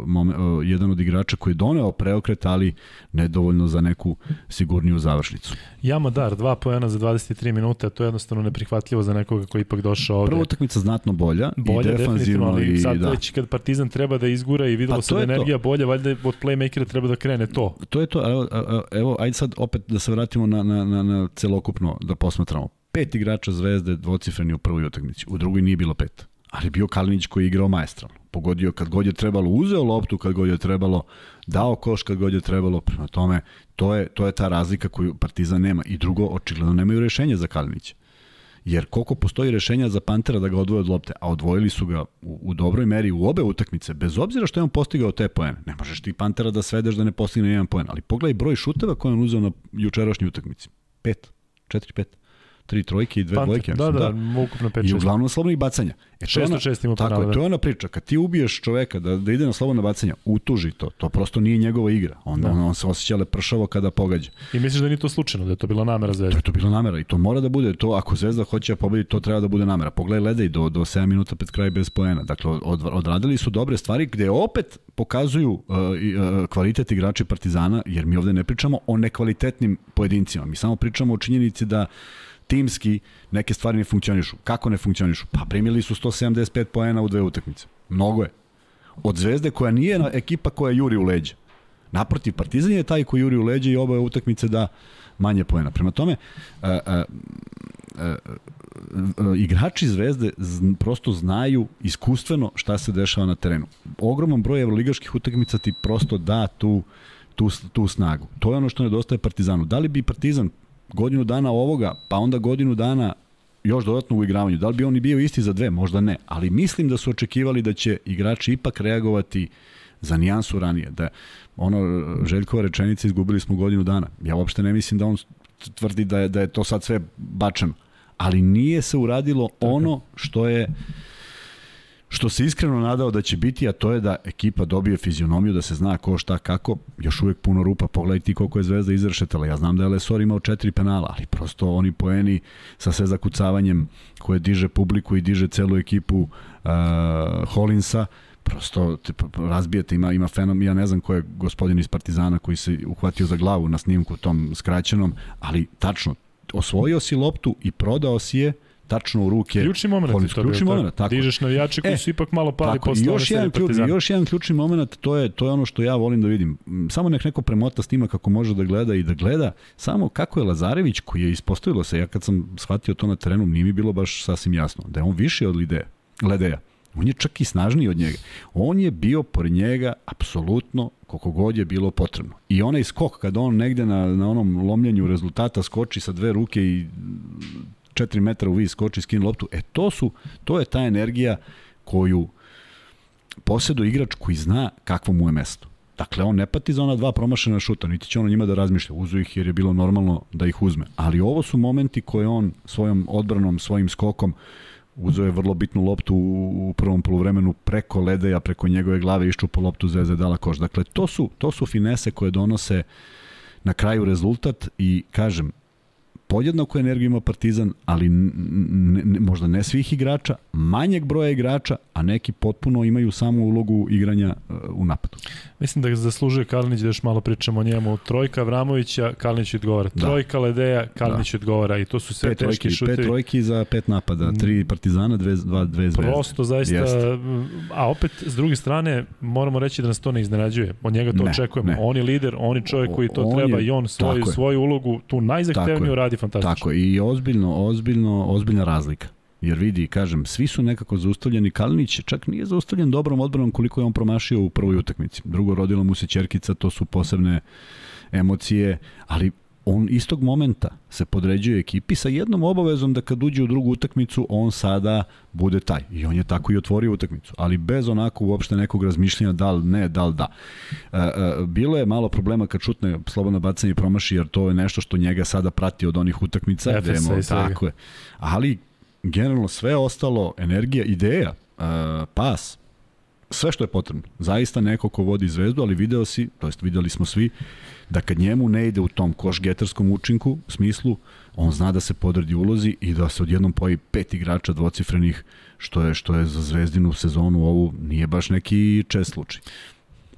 momen, jedan od igrača koji je doneo preokret, ali nedovoljno za neku sigurniju završnicu. Jamadar, dva pojena za 23 minuta, to je jednostavno neprihvatljivo za nekoga koji ipak došao ovde. Prva utakmica znatno bolja, bolja i defanzivno. Ali i, sad da. već kad Partizan treba da izgura i videlo pa se da energija to. bolja, valjda od playmakera treba da krene to. To je to, evo, evo ajde sad opet da se vratimo na, na, na, na celokupno, da posmatramo. Pet igrača Zvezde dvocifreni u prvoj utakmici, u drugoj nije bilo pet ali bio Kalinić koji je igrao maestralno. Pogodio kad god je trebalo, uzeo loptu kad god je trebalo, dao koš kad god je trebalo, prema tome, to je, to je ta razlika koju Partizan nema. I drugo, očigledno nemaju rešenja za Kalinića. Jer koliko postoji rešenja za Pantera da ga odvoje od lopte, a odvojili su ga u, u dobroj meri u obe utakmice, bez obzira što je on postigao te poene. Ne možeš ti Pantera da svedeš da ne postigne jedan poen, ali pogledaj broj šuteva koje on uzeo na jučerašnjoj utakmici. Pet. Četiri, pet tri trojke i dve Panter, dvojke. Da, da, da, ukupno 5 I uglavnom slobodnih bacanja. E, 606 ima Tako je, to je ona priča. Kad ti ubiješ čoveka da, da ide na slobodna bacanja, utuži to. To prosto nije njegova igra. On, da. on, on se osjeća lepršavo kada pogađa. I misliš da nije to slučajno, da je to bila namera Zvezda? To je to bila namera i to mora da bude. To ako Zvezda hoće da pobedi, to treba da bude namera. Pogledaj Ledej do, do 7 minuta pred kraj bez poena. Dakle, od, odradili su dobre stvari gde opet pokazuju uh, uh, kvalitet igrači Partizana, jer mi ovde ne pričamo o nekvalitetnim pojedincima. Mi samo pričamo o činjenici da timski neke stvari ne funkcionišu. Kako ne funkcionišu? Pa primili su 175 poena u dve utakmice. Mnogo je. Od Zvezde koja nije ekipa koja juri u leđe. Naprotiv, Partizan je taj koji juri u leđe i oba utakmice da manje poena. Prema tome, a, a, a, igrači Zvezde prosto znaju iskustveno šta se dešava na terenu. Ogroman broj evroligaških utakmica ti prosto da tu, tu, tu snagu. To je ono što nedostaje Partizanu. Da li bi Partizan godinu dana ovoga, pa onda godinu dana još dodatno u igravanju. Da li bi on i bio isti za dve? Možda ne. Ali mislim da su očekivali da će igrači ipak reagovati za nijansu ranije. Da ono, Željkova rečenica izgubili smo godinu dana. Ja uopšte ne mislim da on tvrdi da je, da je to sad sve bačeno. Ali nije se uradilo ono što je što se iskreno nadao da će biti, a to je da ekipa dobije fizionomiju, da se zna ko šta kako, još uvek puno rupa, pogledaj ti koliko je Zvezda izrešetala, ja znam da je Lesor imao četiri penala, ali prosto oni poeni sa sve zakucavanjem koje diže publiku i diže celu ekipu uh, Holinsa, prosto te razbijete, ima, ima fenom, ja ne znam ko je gospodin iz Partizana koji se uhvatio za glavu na snimku tom skraćenom, ali tačno, osvojio si loptu i prodao si je, tačno u ruke. Ključni moment Holmes, to ključni moment, tako. Dižeš navijače koji e, su ipak malo pali tako, posle još jedan, ključ, još jedan ključni moment, to je, to je ono što ja volim da vidim. Samo nek neko premota snima kako može da gleda i da gleda samo kako je Lazarević, koji je ispostavilo se, ja kad sam shvatio to na terenu, nije mi bilo baš sasvim jasno, da je on više od Lideja. Ledeja. On je čak i snažniji od njega. On je bio pored njega apsolutno koliko god je bilo potrebno. I onaj skok kada on negde na, na onom lomljenju rezultata skoči sa dve ruke i 4 metra u vis skoči skin loptu. E to su, to je ta energija koju posjeduje igrač koji zna kakvo mu je mesto. Dakle, on ne pati za ona dva promašena šuta, niti će on njima da razmišlja. Uzu ih jer je bilo normalno da ih uzme. Ali ovo su momenti koje on svojom odbranom, svojim skokom uzeo je vrlo bitnu loptu u prvom poluvremenu preko ledeja, preko njegove glave iščupa loptu Zvezde dala koš. Dakle, to su, to su finese koje donose na kraju rezultat i kažem, podjednako energiju ima Partizan, ali ne, ne, možda ne svih igrača, manjeg broja igrača, a neki potpuno imaju samo ulogu igranja uh, u napadu. Mislim da ga zaslužuje Kalinić da još malo pričamo o njemu. Trojka Vramovića, Kalinić odgovara. Da. Trojka Ledeja, Kalinić da. odgovara. I to su sve pet teški trojki, šutevi. Pet trojki za pet napada, tri Partizana, dve, dva, dve zvezde. Prosto zaista, Jeste. a opet s druge strane moramo reći da nas to ne iznenađuje. Od njega to ne, očekujemo. Ne. On je lider, on je čovjek koji to on treba je, i on svoju, svoju ulogu tu najzahtevniju radi fantastično. Tako i ozbiljno, ozbiljno, ozbiljna razlika. Jer vidi, kažem, svi su nekako zaustavljeni. Kalinić čak nije zaustavljen dobrom odbranom koliko je on promašio u prvoj utakmici. Drugo, rodila mu se Čerkica, to su posebne emocije, ali on istog momenta se podređuje ekipi sa jednom obavezom da kad uđe u drugu utakmicu, on sada bude taj. I on je tako i otvorio utakmicu, ali bez onako uopšte nekog razmišljanja da li ne, da li da. E, e, bilo je malo problema kad šutne slobodno bacanje i promaši, jer to je nešto što njega sada prati od onih utakmica. Demo, tako je. Ali generalno sve ostalo, energija, ideja, e, pas, sve što je potrebno. Zaista neko ko vodi zvezdu, ali video si, to jest videli smo svi, da kad njemu ne ide u tom koš-getarskom učinku, smislu, on zna da se podredi ulozi i da se odjednom pojavi pet igrača dvocifrenih, što je, što je za zvezdinu sezonu ovu nije baš neki čest slučaj.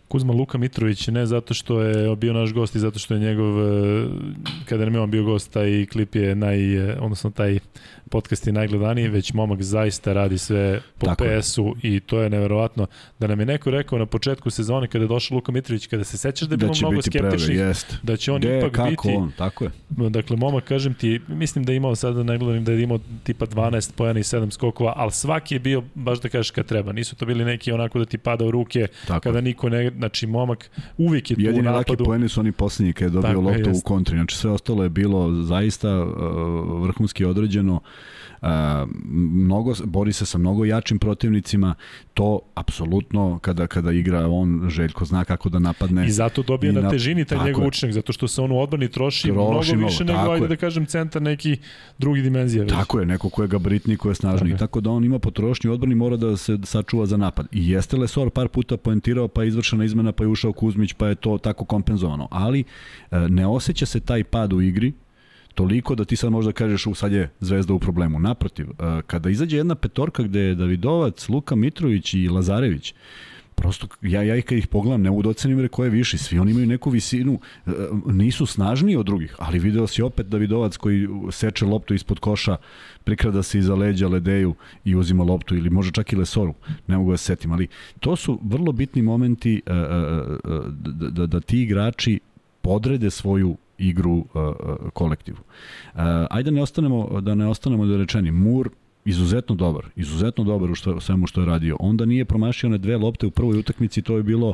Kuzma Luka Mitrović, ne zato što je bio naš gost i zato što je njegov, e, kada nam je on bio gost, taj klip je naj, e, odnosno taj podcast je najgledaniji, već momak zaista radi sve po PS-u i to je neverovatno. Da nam je neko rekao na početku sezone kada je došao Luka Mitrović, kada se sećaš da je da bilo mnogo skeptičnih, da će on De, ipak kako biti... On, tako je. Dakle, momak, kažem ti, mislim da je imao sada najgledanim da je imao tipa 12 pojena i 7 skokova, ali svaki je bio, baš da kažeš kad treba. Nisu to bili neki onako da ti pada u ruke, tako. kada niko ne... Znači, momak uvijek je tu Jedini u napadu. Jedini laki pojeni su oni posljednji kada je dobio tako, loptu u kontri. Znači, sve ostalo je bilo zaista uh, vrhunski određeno. Mnogo, bori se sa mnogo jačim protivnicima, to apsolutno kada kada igra on Željko zna kako da napadne. I zato dobije I na težini taj njegov učinak, zato što se on u odbrani troši, troši mnogo više mnogo, nego, ajde je. da kažem, centar neki drugi dimenzija. Već. Tako je, neko ko je gabritni, ko je snažni. Tako, tako da on ima potrošnju odbrani, mora da se sačuva za napad. I jeste Lesor par puta poentirao, pa je izvršena izmena, pa je ušao Kuzmić, pa je to tako kompenzovano. Ali e, ne osjeća se taj pad u igri, toliko da ti sad možda kažeš u sad je Zvezda u problemu. Naprotiv, e, kada izađe jedna petorka gde je Davidovac, Luka Mitrović i Lazarević, prosto ja, ja kad ih pogledam ne mogu da ocenim re je viši, svi oni imaju neku visinu, e, nisu snažniji od drugih, ali video si opet Davidovac koji seče loptu ispod koša, prikrada se iza leđa Ledeju i uzima loptu ili može čak i Lesoru, ne mogu da se setim, ali to su vrlo bitni momenti e, da, da, da ti igrači podrede svoju igru uh, uh, kolektivu. Uh, ajde ne ostanemo, da ne ostanemo da rečeni. Mur izuzetno dobar, izuzetno dobar u što, svemu što je radio. Onda nije promašio na dve lopte u prvoj utakmici, to je bilo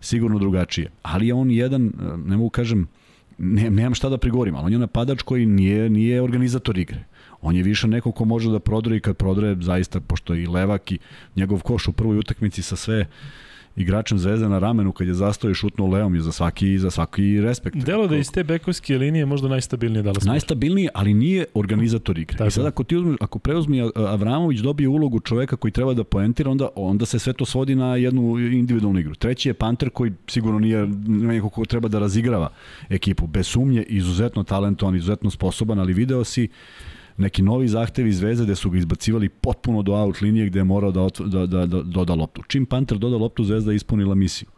sigurno drugačije. Ali je on jedan, uh, ne mogu kažem, ne, nemam šta da prigovorim, ali on je napadač koji nije, nije organizator igre. On je više neko ko može da prodre i kad prodre, zaista, pošto i levak i njegov koš u prvoj utakmici sa sve igračem Zvezde na ramenu kad je zastao i šutnuo levom je za svaki za svaki respekt. Delo da iz te bekovske linije možda najstabilnije Dallas. Najstabilnije, ali nije organizator igre. Tako. I sad ako ti uzmi, ako preuzmi Avramović dobije ulogu čoveka koji treba da poentira, onda onda se sve to svodi na jednu individualnu igru. Treći je Panter koji sigurno nije neko ko treba da razigrava ekipu. Bez sumnje, izuzetno talentovan, izuzetno sposoban, ali video si neki novi zahtevi Zvezde gde su ga izbacivali potpuno do out linije gde je morao da, da, da, da doda loptu. Čim Panter doda loptu, Zvezda je ispunila misiju.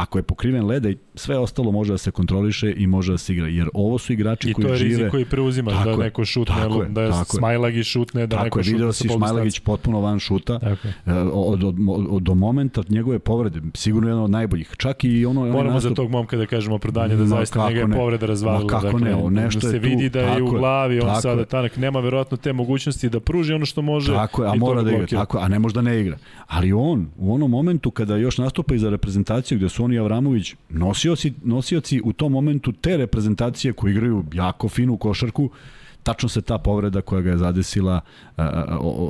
Ako je pokriven leda i sve ostalo može da se kontroliše i može da se igra. Jer ovo su igrači koji žive... I to je rizik koji preuzimaš, da neko šutne, tako je, da je Smajlagi šutne, da tako neko šutne video si Smajlagić potpuno van šuta. Tako je. E, od, od, od, do momenta njegove povrede, sigurno jedan od najboljih. Čak i ono... Moramo nastup... za tog momka da kažemo predanje da zaista njega je povreda razvalila. kako dakle, ne, nešto da se je tu, vidi da je u glavi, on sada je. tanak nema verovatno te mogućnosti da pruži ono što može. Tako je, a mora da igra, tako, a ne može da ne igra. Ali on, u onom momentu kada još nastupa i za reprezentaciju gde su oni Avramović nosioci, nosioci u tom momentu te reprezentacije koji igraju jako finu košarku, tačno se ta povreda koja ga je zadesila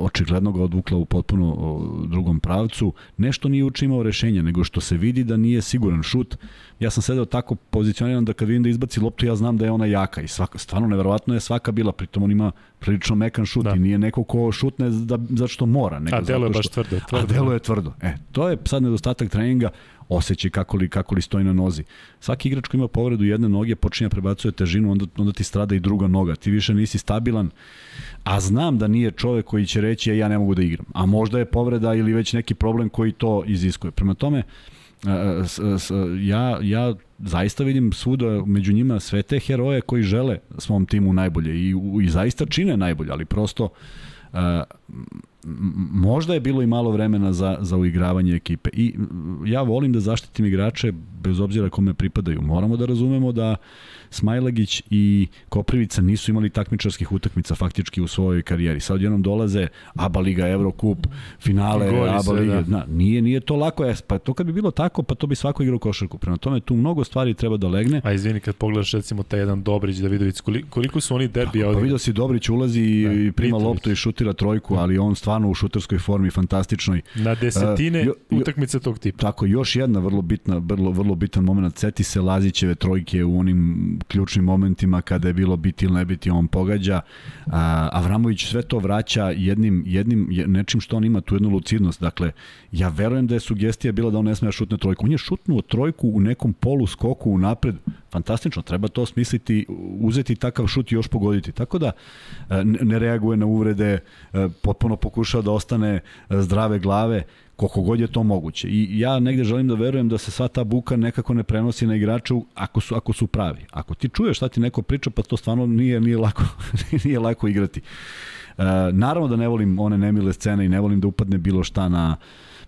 očigledno ga odvukla u potpuno drugom pravcu. Nešto nije učimao rešenja, nego što se vidi da nije siguran šut. Ja sam sedeo tako pozicioniran da kad vidim da izbaci loptu, ja znam da je ona jaka i svaka, stvarno neverovatno je svaka bila, pritom on ima prilično mekan šut da. i nije neko ko šutne da, zato što mora. Nego a delo je baš tvrdo. tvrdo a delo da. je tvrdo. E, to je sad nedostatak treninga osjećaj kako li, kako li stoji na nozi. Svaki igrač koji ima povredu jedne noge počinje da prebacuje težinu, onda, onda ti strada i druga noga. Ti više nisi stabilan, a znam da nije čovek koji će reći ja, e, ja ne mogu da igram. A možda je povreda ili već neki problem koji to iziskuje. Prema tome, ja, ja zaista vidim svuda među njima sve te heroje koji žele svom timu najbolje i, i zaista čine najbolje, ali prosto možda je bilo i malo vremena za, za uigravanje ekipe. I ja volim da zaštitim igrače bez obzira kome pripadaju. Moramo da razumemo da Smajlagić i Koprivica nisu imali takmičarskih utakmica faktički u svojoj karijeri. Sad jednom dolaze ABA Liga, Eurocup, finale Goli ABA Liga. Da. nije, nije to lako. E, pa to kad bi bilo tako, pa to bi svako igrao košarku. Prema tome, tu mnogo stvari treba da legne. A izvini, kad pogledaš recimo taj jedan Dobrić, Davidović, koliko, koliko su oni derbija Pa vidio si Dobrić ulazi i, da, i prima loptu i šutira trojku, ali on stvarno u šuterskoj formi fantastičnoj. Na desetine uh, utakmice tog tipa. Tako, još jedna vrlo bitna, vrlo, vrlo bitan moment. Seti se Lazićeve trojke u onim ključnim momentima kada je bilo biti ili ne biti, on pogađa. A, Avramović sve to vraća jednim, jednim nečim što on ima tu jednu lucidnost. Dakle, ja verujem da je sugestija bila da on ne sme da šutne trojku. On je šutnuo trojku u nekom polu skoku u napred. Fantastično, treba to smisliti, uzeti takav šut i još pogoditi. Tako da ne reaguje na uvrede, potpuno pokušao da ostane zdrave glave koliko god je to moguće. I ja negde želim da verujem da se sva ta buka nekako ne prenosi na igrača ako su, ako su pravi. Ako ti čuješ šta ti neko priča, pa to stvarno nije, nije, lako, nije lako igrati. E, naravno da ne volim one nemile scene i ne volim da upadne bilo šta na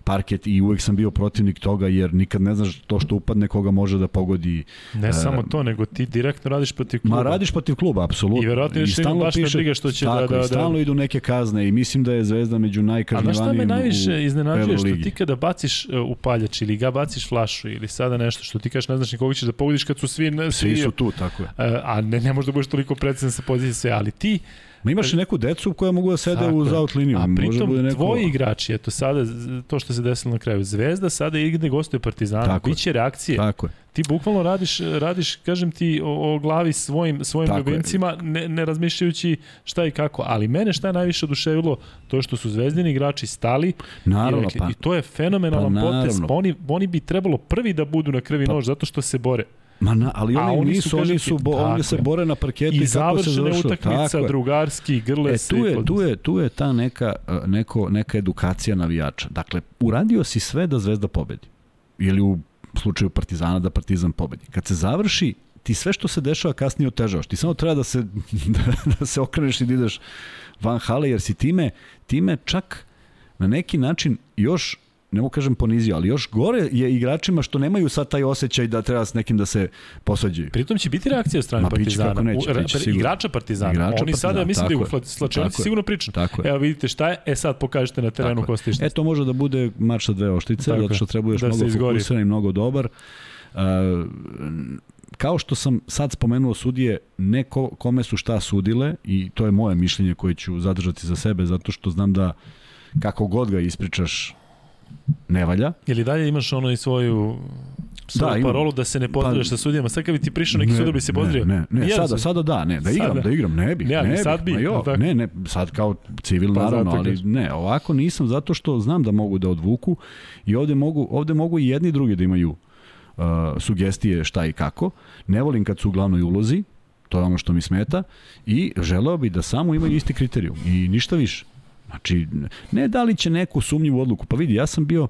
parket i uvek sam bio protivnik toga jer nikad ne znaš to što upadne koga može da pogodi. Ne uh, samo to, nego ti direktno radiš protiv kluba. Ma radiš protiv kluba, apsolutno. I verovatno još I baš piše, briga što će tako, da, da, da... Stalno idu neke kazne i mislim da je Zvezda među najkažnjivanijim A znaš šta me najviše iznenađuje što ti kada baciš uh, upaljač ili ga baciš flašu ili sada nešto što ti kažeš ne znaš ni koga ćeš da pogodiš kad su svi... Svi, svi su tu, tako je. Uh, a ne, ne možda budeš toliko precizan sa pozicije sve, ali ti Ma imaš i neku decu koja mogu da sede Tako uz out liniju. A pritom bude neko... tvoji igrači, eto sada, to što se desilo na kraju, Zvezda sada igne gostuje Partizana, Tako biće reakcije. Tako je. Ti bukvalno radiš, radiš kažem ti, o, o glavi svojim, svojim ljubimcima, ne, ne razmišljajući šta i kako. Ali mene šta je najviše oduševilo, to što su zvezdini igrači stali naravno, i, rekli, pa, i to je fenomenalan pa, potez. Pa oni, oni bi trebalo prvi da budu na krvi pa, nož, zato što se bore. Ma na, ali oni, oni nisu, su, oni su, bo, oni se bore na parketu i, i kako se završilo. utakmica, drugarski, grle e, tu je, tu je, tu je ta neka, e, neko, neka edukacija navijača. Dakle, uradio si sve da Zvezda pobedi. Ili u slučaju Partizana da Partizan pobedi. Kad se završi, ti sve što se dešava kasnije otežavaš. Ti samo treba da se, da, da se okreneš i da ideš van hale, jer si time, time čak na neki način još ne mogu kažem ponizio, ali još gore je igračima što nemaju sad taj osjećaj da treba s nekim da se posvađaju. Pritom će biti reakcija od strane Partizana. Neće, neće, igrača Partizana. Igrača Oni partizana, sada, mislim da je u Slačanici sigurno pričam. Tako Evo vidite šta je, e sad pokažete na terenu ko ste E to može da bude mač sa dve oštice, tako zato što treba još da mnogo fokusiran i mnogo dobar. Uh, kao što sam sad spomenuo sudije, neko kome su šta sudile i to je moje mišljenje koje ću zadržati za sebe zato što znam da kako god ga ispričaš ne valja. Ili dalje imaš ono i svoju svoju da, parolu da se ne pozdravljaš pa, sa sudijama. Sad kad bi ti prišao neki sud da bi se pozdravio. Ne, ne, ne sada, sada da, ne, da igram, sada. da igram, ne bih, ne, ne sad bi, jo, ne, ne, sad kao civil pa naravno, ali ne, ovako nisam zato što znam da mogu da odvuku i ovde mogu, ovde mogu i jedni i drugi da imaju uh, sugestije šta i kako. Ne volim kad su u glavnoj ulozi, to je ono što mi smeta i želeo bi da samo imaju isti kriterijum i ništa više. Znači, ne da li će neku sumnjivu odluku. Pa vidi, ja sam bio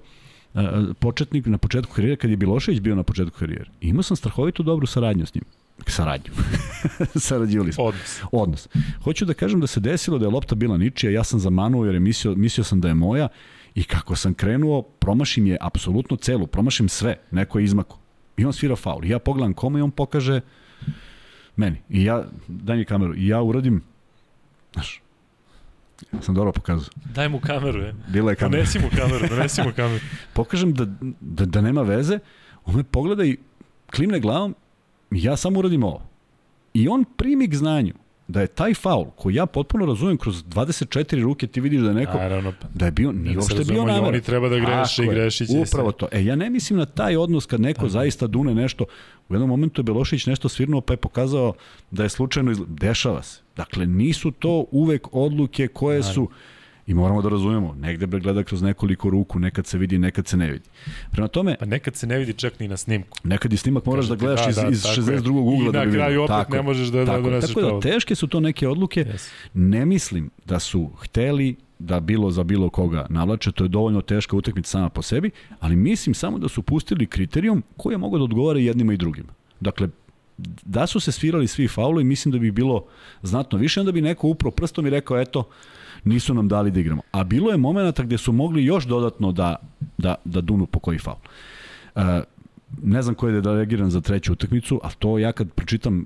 početnik na početku karijere, kad je Bilošević bio na početku karijere. Imao sam strahovito dobru saradnju s njim. Saradnju. Sarađivali smo. Odnos. Odnos. Hoću da kažem da se desilo da je lopta bila ničija, ja sam zamanuo jer je mislio, mislio sam da je moja i kako sam krenuo, promašim je apsolutno celu, promašim sve, neko je izmako. I on svira faul. Ja pogledam kome i on pokaže meni. I ja, daj mi kameru, i ja uradim, znaš, Sam dobro pokazao. Daj mu kameru, je. Bila je kamera. Donesi mu kameru, donesi mu kameru. Pokažem da, da, da nema veze, on me pogleda i klimne glavom, ja samo uradim ovo. I on primi k znanju da je taj faul, koji ja potpuno razumem kroz 24 ruke, ti vidiš da je neko, Naravno, pa. da je bio, nije uopšte bio namer. Oni treba da greše i greši će Upravo to. E, ja ne mislim na taj odnos kad neko Aha. zaista dune nešto. U jednom momentu je Belošić nešto svirnuo pa je pokazao da je slučajno, izla... dešava se. Dakle, nisu to uvek odluke koje su I moramo da razumemo, negde bre gleda kroz nekoliko ruku, nekad se vidi, nekad se ne vidi. Prema tome... Pa nekad se ne vidi čak ni na snimku. Nekad i snimak moraš da gledaš da, iz, da, iz 62. ugla da bi vidio. I na kraju opet tako, ne možeš da, da tako, da doneseš Tako da teške su to neke odluke. Yes. Ne mislim da su hteli da bilo za bilo koga navlače, to je dovoljno teška utakmica sama po sebi, ali mislim samo da su pustili kriterijum koji je mogo da odgovara jednima i drugima. Dakle, da su se svirali svi fauli, mislim da bi bilo znatno više, onda bi neko upro prstom i rekao, eto, nisu nam dali da igramo. A bilo je momenta gde su mogli još dodatno da, da, da dunu po koji faul. Uh, ne znam ko je delegiran za treću utakmicu, a to ja kad pročitam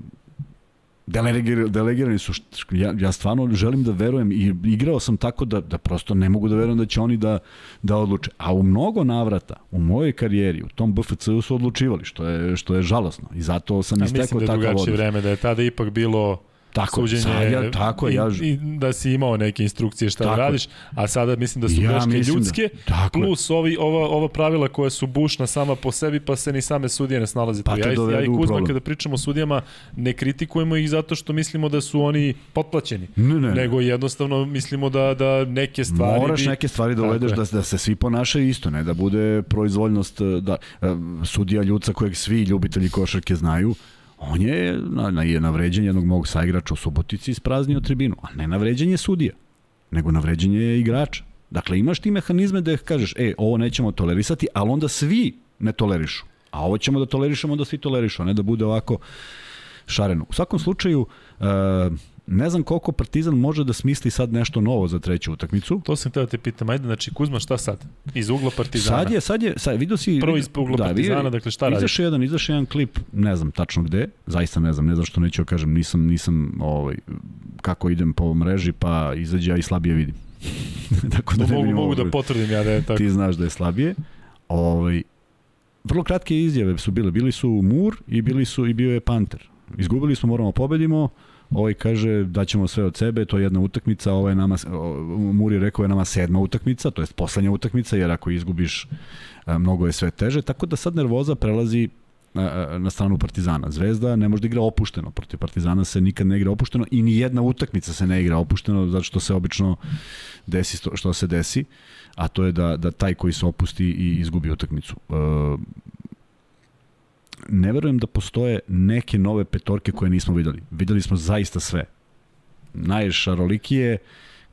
Delegir, delegirani su, ja, ja stvarno želim da verujem i igrao sam tako da, da prosto ne mogu da verujem da će oni da, da odluče. A u mnogo navrata, u mojoj karijeri, u tom BFC-u su odlučivali, što je, što je žalosno. I zato sam istekao takav odnos. Mislim da je drugačije vreme, da je tada ipak bilo tako, suđenje sad ja, tako, ja, i, i da si imao neke instrukcije šta tako, da radiš, a sada mislim da su ja greške da- ljudske, da, tako plus ovi, ova, ova pravila koja su bušna sama po sebi, pa se ni same sudije ne snalaze pa. Ja, ja i Kuzma kada pričamo o sudijama, ne kritikujemo ih zato što mislimo da su oni potplaćeni, ne, ne. nego jednostavno mislimo da, da neke stvari... Moraš bi... neke stvari da uvedeš da, da se svi ponašaju isto, ne da bude proizvoljnost, da sudija ljuca kojeg svi ljubitelji košarke znaju, on je na, na, na vređanje jednog mog saigrača u Subotici ispraznio tribinu, a ne na vređanje sudija, nego na vređanje igrača. Dakle, imaš ti mehanizme da kažeš, e, ovo nećemo tolerisati, ali onda svi ne tolerišu. A ovo ćemo da tolerišemo, onda svi tolerišu, a ne da bude ovako šareno. U svakom slučaju, uh, Ne znam koliko Partizan može da smisli sad nešto novo za treću utakmicu. To sam teo da te pitam, ajde, znači Kuzma šta sad? Iz ugla Partizana? Sad je, sad je, sad, vidio si... Prvo iz ugla da, Partizana, dakle šta radi? Izašao jedan, izašao jedan klip, ne znam tačno gde, zaista ne znam, ne znam što neću da kažem, nisam, nisam, ovaj, kako idem po mreži, pa izađe, ja i slabije vidim. tako da mogu, mogu da potvrdim ja da je tako. Ti znaš da je slabije. Ovaj, vrlo kratke izjave su bile, bili su Mur i bili su i bio je Panter. Izgubili smo, moramo pobedimo, Ovaj kaže da ćemo sve od sebe, to je jedna utakmica, ovo je nama, Muri rekao je nama sedma utakmica, to je poslednja utakmica, jer ako izgubiš, mnogo je sve teže, tako da sad nervoza prelazi na stranu Partizana. Zvezda ne može da igra opušteno, protiv Partizana se nikad ne igra opušteno i ni jedna utakmica se ne igra opušteno, zato što se obično desi što se desi, a to je da, da taj koji se opusti i izgubi utakmicu ne verujem da postoje neke nove petorke koje nismo videli. Videli smo zaista sve. Najšarolikije,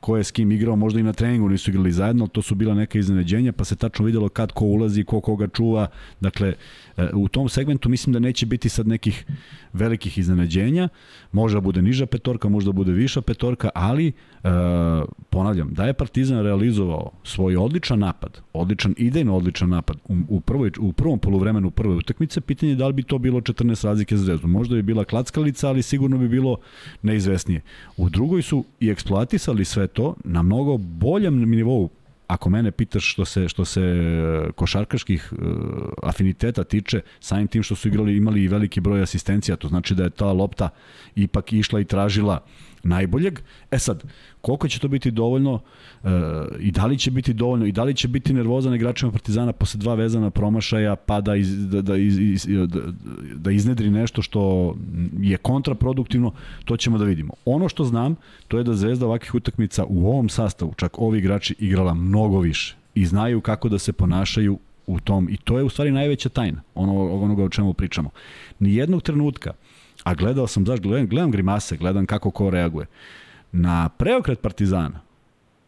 ko je s kim igrao, možda i na treningu nisu igrali zajedno, to su bila neka iznenađenja, pa se tačno videlo kad ko ulazi, ko koga čuva. Dakle, e, u tom segmentu mislim da neće biti sad nekih velikih iznenađenja. Može da bude niža petorka, možda bude viša petorka, ali e, ponavljam, da je Partizan realizovao svoj odličan napad, odličan idejno odličan napad u, u, prvoj, u prvom poluvremenu prve utakmice, pitanje je da li bi to bilo 14 razlike za zvezdu. Možda bi bila klackalica, ali sigurno bi bilo neizvesnije. U drugoj su i eksploatisali sve to na mnogo boljem nivou ako mene pitaš što se što se e, košarkaških uh, afiniteta tiče, samim tim što su igrali imali i veliki broj asistencija, to znači da je ta lopta ipak išla i tražila najboljeg. E sad, koliko će to biti dovoljno e, i da li će biti dovoljno i da li će biti nervozan igračima Partizana posle dva vezana promašaja pa da, iz, da, da, iz, iz, da, da iznedri nešto što je kontraproduktivno, to ćemo da vidimo. Ono što znam, to je da Zvezda ovakvih utakmica u ovom sastavu, čak ovi igrači igrala mnogo više i znaju kako da se ponašaju u tom i to je u stvari najveća tajna ono, onoga o čemu pričamo. Nijednog trenutka a gledao sam, znaš, gledam, gledam grimase, gledam kako ko reaguje. Na preokret Partizana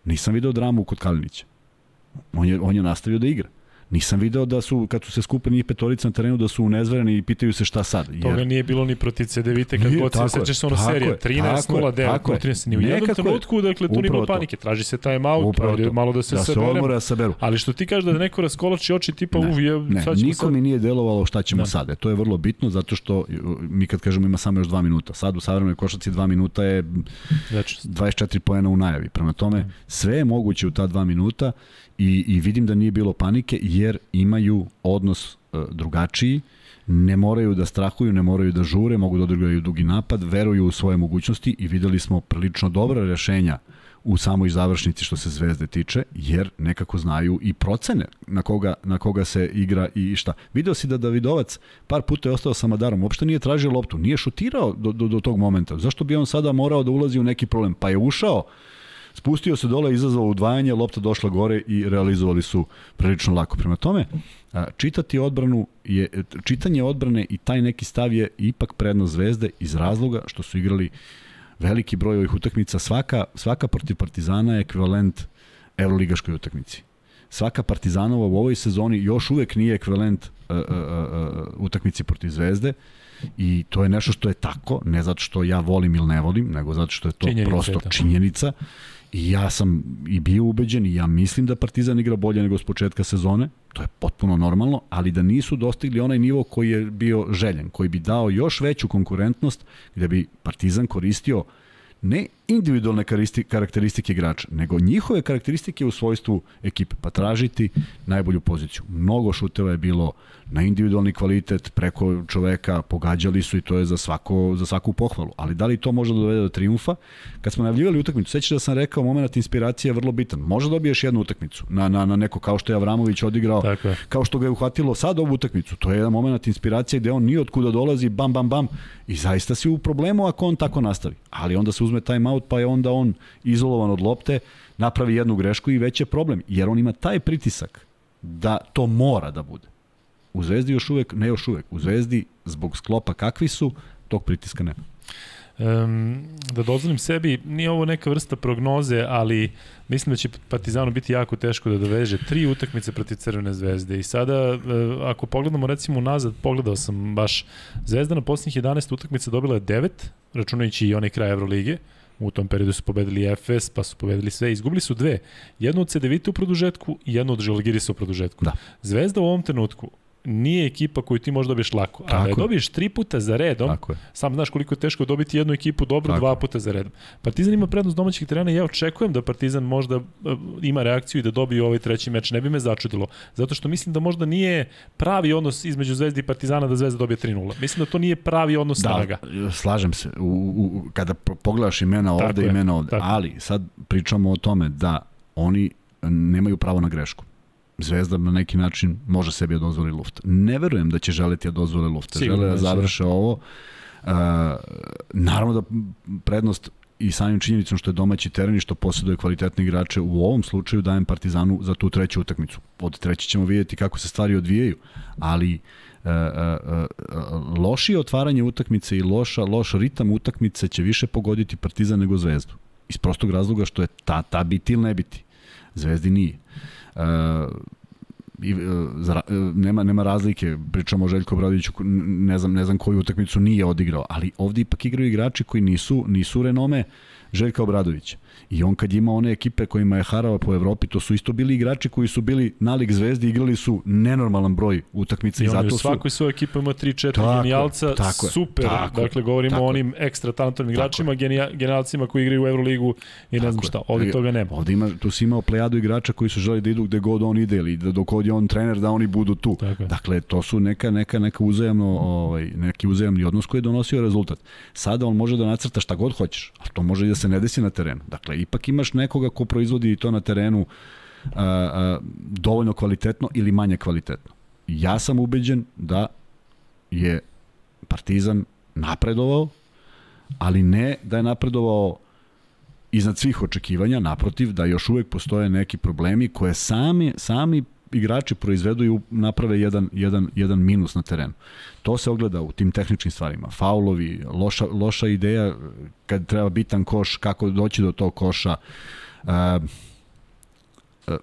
nisam video dramu kod Kalinića. On je, on je nastavio da igra. Nisam video da su, kad su se skupili njih petorica na terenu, da su unezvereni i pitaju se šta sad. Jer... Toga nije bilo ni protiv CDVite kad god se sećaš ono serije, 13-0-9, 13, ni u jednom trenutku, dakle, tu bilo panike, traži se time out, pa malo da se da saberemo. Se omora, saberu. Ali što ti kažeš da neko raskolači oči tipa, ne, uv, je, ne, sad niko sad... mi nije delovalo šta ćemo da. sad. E, to je vrlo bitno, zato što mi kad kažemo ima samo još dva minuta. Sad u savremenoj košaci dva minuta je znači. 24 poena u najavi. Prema tome, sve je moguće u ta dva minuta i, i vidim da nije bilo panike jer imaju odnos e, drugačiji, ne moraju da strahuju, ne moraju da žure, mogu da odigraju dugi napad, veruju u svoje mogućnosti i videli smo prilično dobra rešenja u samoj završnici što se Zvezde tiče, jer nekako znaju i procene na koga, na koga se igra i šta. Video si da Davidovac par puta je ostao sa Madarom, uopšte nije tražio loptu, nije šutirao do, do, do tog momenta. Zašto bi on sada morao da ulazi u neki problem? Pa je ušao Spustio se dole, izazvao udvajanje, lopta došla gore i realizovali su prilično lako. Prema tome, čitati odbranu je, čitanje odbrane i taj neki stav je ipak prednost Zvezde iz razloga što su igrali veliki broj ovih utakmica. Svaka, svaka protiv Partizana je ekvivalent Euroligaškoj utakmici. svaka Partizanova u ovoj sezoni još uvek nije ekvivalent uh, uh, uh, utakmici protiv Zvezde i to je nešto što je tako, ne zato što ja volim ili ne volim, nego zato što je to činjenica prosto je činjenica. I ja sam i bio ubeđen i ja mislim da Partizan igra bolje nego s početka sezone, to je potpuno normalno, ali da nisu dostigli onaj nivo koji je bio željen, koji bi dao još veću konkurentnost, gde bi Partizan koristio ne individualne karakteristike igrača, nego njihove karakteristike u svojstvu ekipe, pa tražiti najbolju poziciju. Mnogo šuteva je bilo na individualni kvalitet preko čoveka, pogađali su i to je za, svako, za svaku pohvalu. Ali da li to može da dovede do triumfa? Kad smo najavljivali utakmicu, sećaš da sam rekao, moment inspiracije je vrlo bitan. Može dobiješ jednu utakmicu na, na, na neko kao što je Avramović odigrao, Tako kao što ga je uhvatilo sad ovu utakmicu. To je jedan moment inspiracije gde on nije od kuda dolazi, bam, bam, bam, i zaista si u problemu ako on tako nastavi. Ali onda se uzme time out, pa je onda on izolovan od lopte, napravi jednu grešku i već je problem, jer on ima taj pritisak da to mora da bude. U Zvezdi još uvek, ne još uvek, u Zvezdi zbog sklopa kakvi su, tog pritiska nema. Um, da dozvolim sebi, nije ovo neka vrsta prognoze, ali mislim da će Partizanu biti jako teško da doveže tri utakmice protiv Crvene zvezde i sada, e, ako pogledamo recimo nazad, pogledao sam baš Zvezda na posljednjih 11 utakmica dobila je 9, računajući i onaj kraj Evrolige, U tom periodu su pobedili Efes, pa su pobedili sve. Izgubili su dve. Jednu od Cedevita u produžetku i jednu od Žalgirisa u produžetku. Da. Zvezda u ovom trenutku nije ekipa koju ti možeš dobiješ lako. Tako. A da je dobiješ tri puta za redom, Tako je. sam znaš koliko je teško dobiti jednu ekipu dobro Tako. dva puta za redom. Partizan ima prednost domaćih terena i ja očekujem da Partizan možda e, ima reakciju i da dobije ovaj treći meč. Ne bi me začudilo. Zato što mislim da možda nije pravi odnos između Zvezde i Partizana da Zvezda dobije 3-0. Mislim da to nije pravi odnos da, snaga. slažem se. U, u, kada pogledaš imena ovde, i imena ovde. Tako. Ali sad pričamo o tome da oni nemaju pravo na grešku. Zvezda na neki način može sebi da dozvoli luft. Ne verujem da će želeti da dozvoli luft. Sigurno Žele da završe ovo. Uh, naravno da prednost i samim činjenicom što je domaći teren i što posjeduje kvalitetne igrače u ovom slučaju dajem Partizanu za tu treću utakmicu. Od treće ćemo vidjeti kako se stvari odvijaju, ali uh, uh, uh, lošije otvaranje utakmice i loša, loš ritam utakmice će više pogoditi Partizan nego Zvezdu. Iz prostog razloga što je ta, ta biti ili ne biti. Zvezdi nije. I, uh, za, uh, nema, nema razlike, pričamo o Željko Bradoviću, ne znam, ne znam koju utakmicu nije odigrao, ali ovdje ipak igraju igrači koji nisu, nisu renome Željka Obradovića. I on kad ima one ekipe kojima je harava po Evropi, to su isto bili igrači koji su bili nalik zvezdi, igrali su nenormalan broj utakmica i, i zato su... svakoj svojoj ekipu ima 3-4 genijalca, tako super. Tako, dakle, govorimo tako, o onim ekstra talentovanim igračima, genija, genijalcima koji igraju u Euroligu i ne znam šta. Ovde toga nema. Ovde ima, tu si imao plejadu igrača koji su želi da idu gde god on ide ili da dok je on trener da oni budu tu. Tako. Dakle, to su neka, neka, neka uzajamno, ovaj, neki uzajamni odnos koji je donosio rezultat. Sada on može da nacrta šta god hoćeš, ali to može i da se ne desi na terenu. Dakle, ipak imaš nekoga ko proizvodi to na terenu a, a, dovoljno kvalitetno ili manje kvalitetno. Ja sam ubeđen da je Partizan napredovao, ali ne da je napredovao iznad svih očekivanja, naprotiv, da još uvek postoje neki problemi koje sami, sami igrači proizvedu i naprave jedan, jedan, jedan minus na terenu. To se ogleda u tim tehničkim stvarima. Faulovi, loša, loša ideja kad treba bitan koš, kako doći do tog koša. Uh, uh,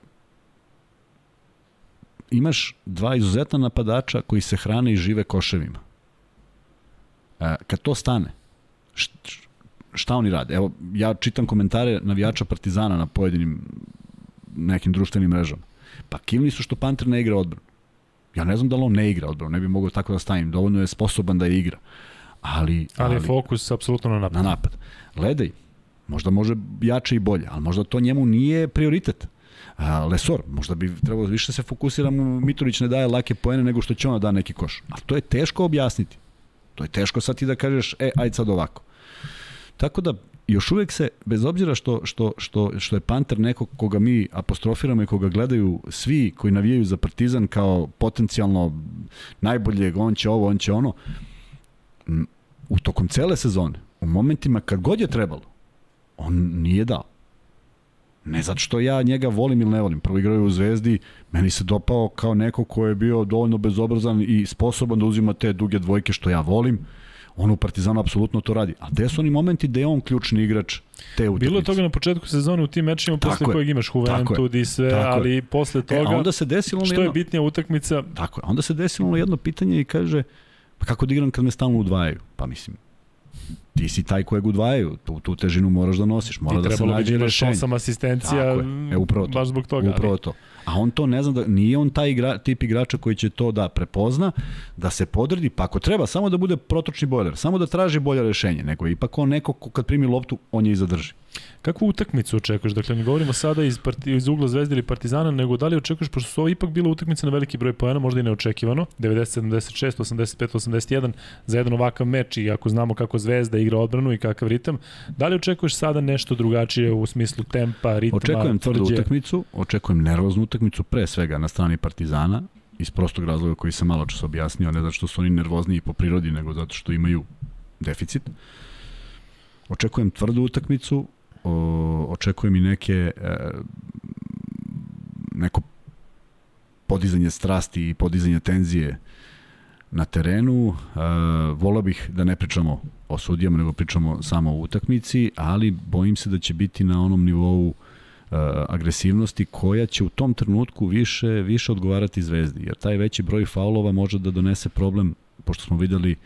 imaš dva izuzetna napadača koji se hrane i žive koševima. Uh, kad to stane, šta oni rade? Evo, ja čitam komentare navijača Partizana na pojedinim nekim društvenim mrežama Pa kivni su što Panter ne igra odbranu. Ja ne znam da li on ne igra odbranu, ne bi mogao tako da stavim. Dovoljno je sposoban da je igra. Ali, ali, ali fokus apsolutno na napad. Na napad. Ledej, možda može jače i bolje, ali možda to njemu nije prioritet. A, Lesor, možda bi trebalo više se fokusiramo, Mitrović ne daje lake poene nego što će ona da neki koš. Ali to je teško objasniti. To je teško sad ti da kažeš, e, ajde sad ovako. Tako da, još uvek se, bez obzira što, što, što, što je Panter neko koga mi apostrofiramo i koga gledaju svi koji navijaju za Partizan kao potencijalno najboljeg, on će ovo, on će ono, u tokom cele sezone, u momentima kad god je trebalo, on nije dao. Ne zato što ja njega volim ili ne volim. Prvo igrao u Zvezdi, meni se dopao kao neko ko je bio dovoljno bezobrazan i sposoban da uzima te duge dvojke što ja volim On u Partizanu apsolutno to radi. A gde su oni momenti gde je on ključni igrač te utakmice? Bilo je toga na početku sezone u tim mečima posle kojeg imaš Juventud i sve, tako ali je. posle toga e, onda se desilo što jedno, je bitnija utakmica. Tako je, onda se desilo jedno pitanje i kaže pa kako da igram kad me stalno udvajaju? Pa mislim, ti si taj kojeg udvajaju, tu, tu težinu moraš da nosiš, mora da se nađe da rešenje. Trebalo bi asistencija, e, upravo to, baš zbog toga. Upravo to. A on to ne zna da nije on taj igra, tip igrača koji će to da prepozna, da se podredi, pa ako treba samo da bude protočni bojler, samo da traži bolje rešenje, nego ipak on neko ko kad primi loptu, on je i zadrži. Kakvu utakmicu očekuješ? Dakle, ne govorimo sada iz, parti, iz ugla Zvezde ili Partizana, nego da li očekuješ, pošto su ovo ipak bila utakmica na veliki broj pojena, možda i neočekivano, 90, 76, 85, 81, za jedan ovakav meč i ako znamo kako Zvezda igra odbranu i kakav ritam, da li očekuješ sada nešto drugačije u smislu tempa, ritma, Očekujem tvrdu utakmicu, očekujem nervoznu utakmicu, pre svega na strani Partizana, iz prostog razloga koji sam malo čas objasnio, ne zato što su oni nervozniji po prirodi, nego zato što imaju deficit. Očekujem tvrdu utakmicu, o, očekujem i neke e, neko podizanje strasti i podizanje tenzije na terenu. E, vola bih da ne pričamo o sudijama, nego pričamo samo o utakmici, ali bojim se da će biti na onom nivou e, agresivnosti koja će u tom trenutku više više odgovarati Zvezdi, jer taj veći broj faulova može da donese problem, pošto smo videli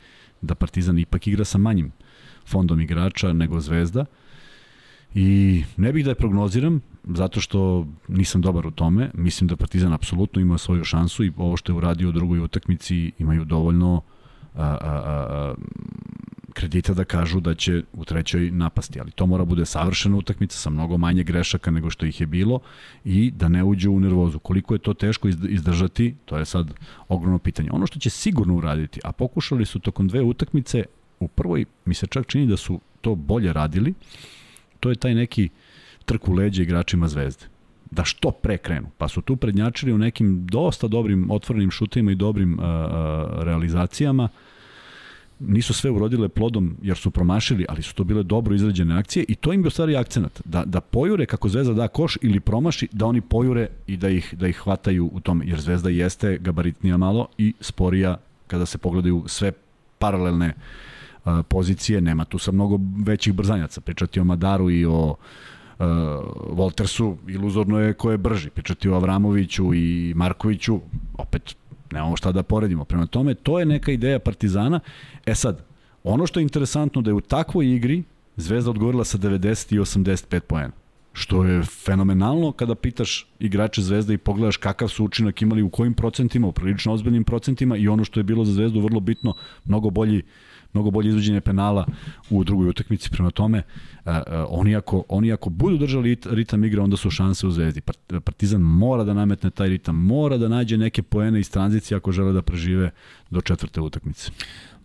da Partizan ipak igra sa manjim fondom igrača nego Zvezda, I ne bih da je prognoziram, zato što nisam dobar u tome. Mislim da Partizan apsolutno ima svoju šansu i ovo što je uradio u drugoj utakmici imaju dovoljno a, a, a, kredita da kažu da će u trećoj napasti, ali to mora bude savršena utakmica sa mnogo manje grešaka nego što ih je bilo i da ne uđu u nervozu. Koliko je to teško izdržati, to je sad ogromno pitanje. Ono što će sigurno uraditi, a pokušali su tokom dve utakmice, u prvoj mi se čak čini da su to bolje radili, to je taj neki trk u leđe igračima Zvezde da što pre krenu. Pa su tu prednjačili u nekim dosta dobrim otvorenim šutima i dobrim uh, realizacijama. Nisu sve urodile plodom jer su promašili, ali su to bile dobro izrađene akcije i to im bi ostvari akcenat. Da, da pojure kako Zvezda da koš ili promaši, da oni pojure i da ih, da ih hvataju u tome. Jer Zvezda jeste gabaritnija malo i sporija kada se pogledaju sve paralelne uh, pozicije, nema tu sa mnogo većih brzanjaca. Pričati o Madaru i o uh, Voltersu, iluzorno je ko je brži. Pričati o Avramoviću i Markoviću, opet nemamo šta da poredimo. Prema tome, to je neka ideja Partizana. E sad, ono što je interesantno da je u takvoj igri Zvezda odgovorila sa 90 i 85 poena što je fenomenalno kada pitaš igrače Zvezda i pogledaš kakav su učinak imali u kojim procentima, u prilično ozbiljnim procentima i ono što je bilo za Zvezdu vrlo bitno, mnogo bolji uh, mnogo bolje izvođenje penala u drugoj utakmici. Prema tome, oni, ako, oni ako budu držali ritam igre, onda su šanse u Zvezdi. Partizan mora da nametne taj ritam, mora da nađe neke poene iz tranzicije ako žele da prežive do četvrte utakmice.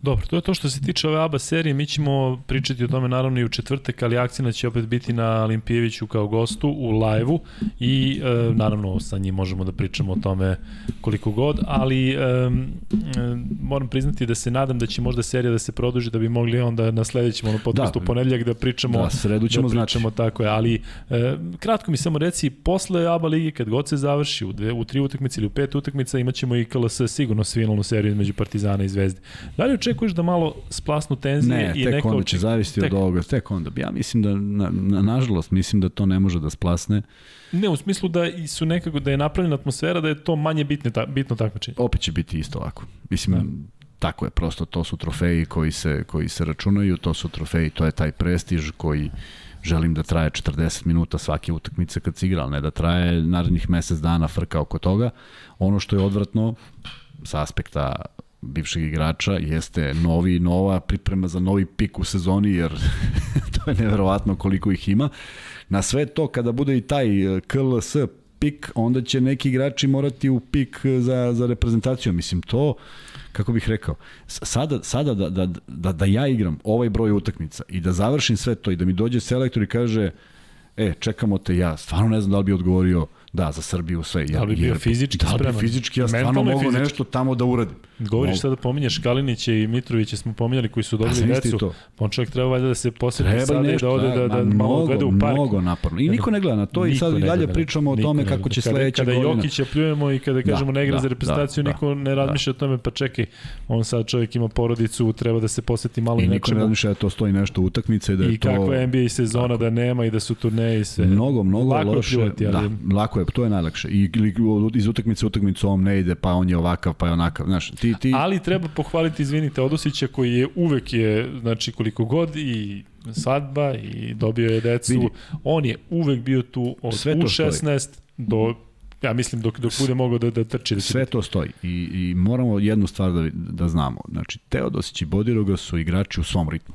Dobro, to je to što se tiče ove ABA serije. Mi ćemo pričati o tome naravno i u četvrtek, ali akcija će opet biti na Olimpijeviću kao gostu u live-u i e, naravno sa njim možemo da pričamo o tome koliko god, ali e, e, moram priznati da se nadam da će možda serija da se produži da bi mogli onda na sledećem ono podcastu da, ponedljak da pričamo da, sredu ćemo da pričamo znači. tako je, ali e, kratko mi samo reci posle ABA ligi kad god se završi u, dve, u tri utakmice ili u pet utakmica imaćemo i KLS sigurno svinalnu seriju između Partizana i Zvezde. Da li očekuješ da malo splasnu tenzije ne, i neka... Ne, onda će zavisiti tek... od ovoga, tek onda. Ja mislim da, na, na, nažalost, mislim da to ne može da splasne. Ne, u smislu da su nekako, da je napravljena atmosfera, da je to manje bitne, ta, bitno takmičenje. Opet će biti isto ovako. Mislim, da. tako je, prosto to su trofeji koji se, koji se računaju, to su trofeji, to je taj prestiž koji želim da traje 40 minuta svake utakmice kad si igra, ne da traje narednih mesec dana frka oko toga. Ono što je odvratno sa aspekta bivšeg igrača jeste novi, nova priprema za novi pik u sezoni, jer to je neverovatno koliko ih ima. Na sve to, kada bude i taj eh, KLS pik, onda će neki igrači morati u pik za, za reprezentaciju. Mislim, to, kako bih rekao, sada, sada da, da, da, da ja igram ovaj broj utakmica i da završim sve to i da mi dođe selektor i kaže, e, čekamo te ja, stvarno ne znam da li bi odgovorio Da, za Srbiju sve. Ja, da bi bio fizički da spreman. Da bi fizički, ja stvarno mogu nešto tamo da uradim. Govoriš sada da pominješ Kalinića i Mitrovića smo pominjali koji su dobili decu. To. Pa on čovjek treba valjda da se poseti sada i da ode da, da, da mnogo, malo gleda u park. Mnogo naporno. I niko ne gleda na to i sad i dalje pričamo o tome kako će sledeće godine. Kada Jokića pljujemo i kada kažemo da, ne igra da, za reprezentaciju, da, niko ne razmišlja o tome, pa čekaj, on sad čovjek ima porodicu, treba da se poseti malo i nečemu. I niko ne razmišlja da to stoji nešto utakmice, da je to... I kakva NBA sezona, da nema i da su turneje i sve. Mnogo, mnogo loše. Da, lako je, to je najlakše. I iz utakmice utakmicu on ne ide, pa on je ovakav, pa je onakav. Znaš, ti, ti... Ali treba pohvaliti, izvinite, Odosića koji je uvek je, znači koliko god i svadba i dobio je decu. Vidi. On je uvek bio tu od Sve U16 stoji. do ja mislim dok dok bude mogao da da trči da sve to stoji i i moramo jednu stvar da da znamo znači Teodosić i Bodiroga su igrači u svom ritmu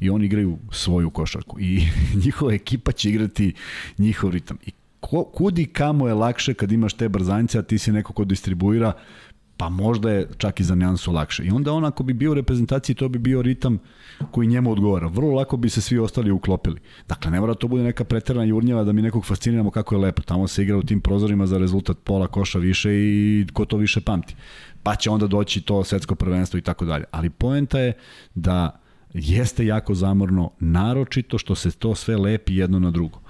i oni igraju svoju košarku i njihova ekipa će igrati njihov ritam i kudi kamo je lakše kad imaš te brzanice, a ti si neko ko distribuira, pa možda je čak i za nijansu lakše. I onda on ako bi bio u reprezentaciji, to bi bio ritam koji njemu odgovara. Vrlo lako bi se svi ostali uklopili. Dakle, ne mora to bude neka preterana jurnjava da mi nekog fasciniramo kako je lepo. Tamo se igra u tim prozorima za rezultat pola koša više i ko to više pamti. Pa će onda doći to svetsko prvenstvo i tako dalje. Ali poenta je da jeste jako zamorno, naročito što se to sve lepi jedno na drugo.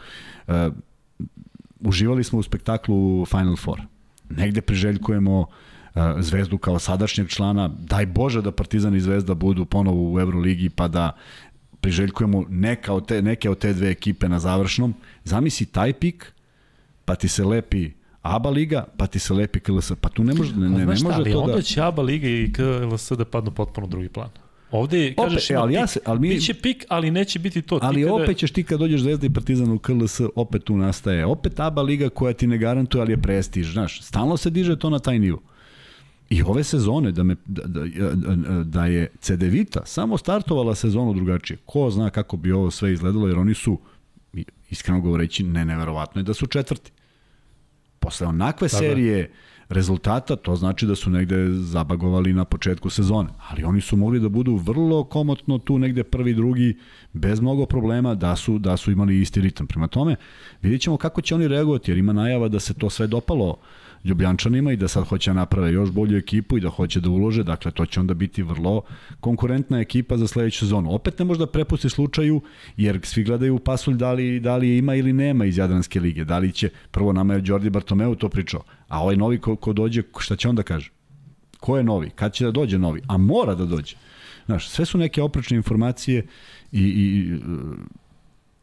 E, uživali smo u spektaklu Final Four. Negde priželjkujemo uh, Zvezdu kao sadašnjeg člana, daj Bože da Partizan i Zvezda budu ponovo u Euroligi pa da priželjkujemo neka od te, neke od te dve ekipe na završnom. Zamisli taj pik, pa ti se lepi ABA liga, pa ti se lepi KLS. Pa tu ne može, ne, ne, ne može to da... onda će ABA liga i KLS da padnu potpuno drugi plan. Ovde kažeš opet, ali ja se, ali mi biće pik, ali neće biti to. Ali kada... opet ćeš ti kad dođeš Zvezda i Partizan u KLS, opet tu nastaje. Opet ABA liga koja ti ne garantuje, ali je prestiž, znaš. Stalno se diže to na taj nivo. I ove sezone, da, me, da, da, da je Cedevita samo startovala sezonu drugačije, ko zna kako bi ovo sve izgledalo, jer oni su, iskreno govoreći, ne neverovatno je da su četvrti. Posle onakve Tako serije, je rezultata, to znači da su negde zabagovali na početku sezone. Ali oni su mogli da budu vrlo komotno tu negde prvi, drugi, bez mnogo problema, da su, da su imali isti ritam. Prema tome, vidjet ćemo kako će oni reagovati, jer ima najava da se to sve dopalo Ljubljančanima i da sad hoće da naprave još bolju ekipu i da hoće da ulože, dakle to će onda biti vrlo konkurentna ekipa za sledeću sezonu. Opet ne možda prepusti slučaju, jer svi gledaju pasulj da li, da li ima ili nema iz Jadranske lige, da li će, prvo nama je Jordi Bartomeu to pričao, a ovaj novi ko, ko dođe, šta će onda kaže? Ko je novi? Kad će da dođe novi? A mora da dođe. Znaš, sve su neke oprečne informacije i, i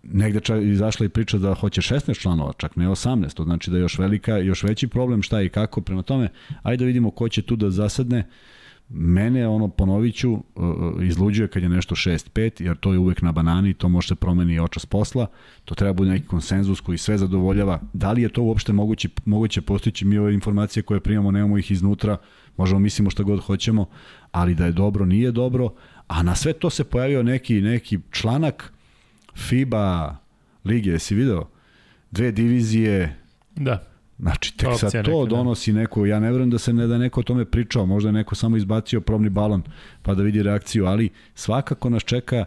negde čak izašla i priča da hoće 16 članova, čak ne 18, to znači da je još velika, još veći problem šta i kako, prema tome, ajde da vidimo ko će tu da zasadne, mene ono ponoviću uh, uh, izluđuje kad je nešto 6-5 jer to je uvek na banani to može se promeni i očas posla. To treba bude neki konsenzus koji sve zadovoljava. Da li je to uopšte moguće, moguće postići? Mi ove informacije koje primamo nemamo ih iznutra. Možemo mislimo šta god hoćemo ali da je dobro nije dobro a na sve to se pojavio neki neki članak FIBA lige, jesi video? Dve divizije. Da. Znači, tek sad to neka, da. donosi da. neko, ja ne verujem da se ne da neko o tome pričao, možda je neko samo izbacio probni balon pa da vidi reakciju, ali svakako nas čeka e,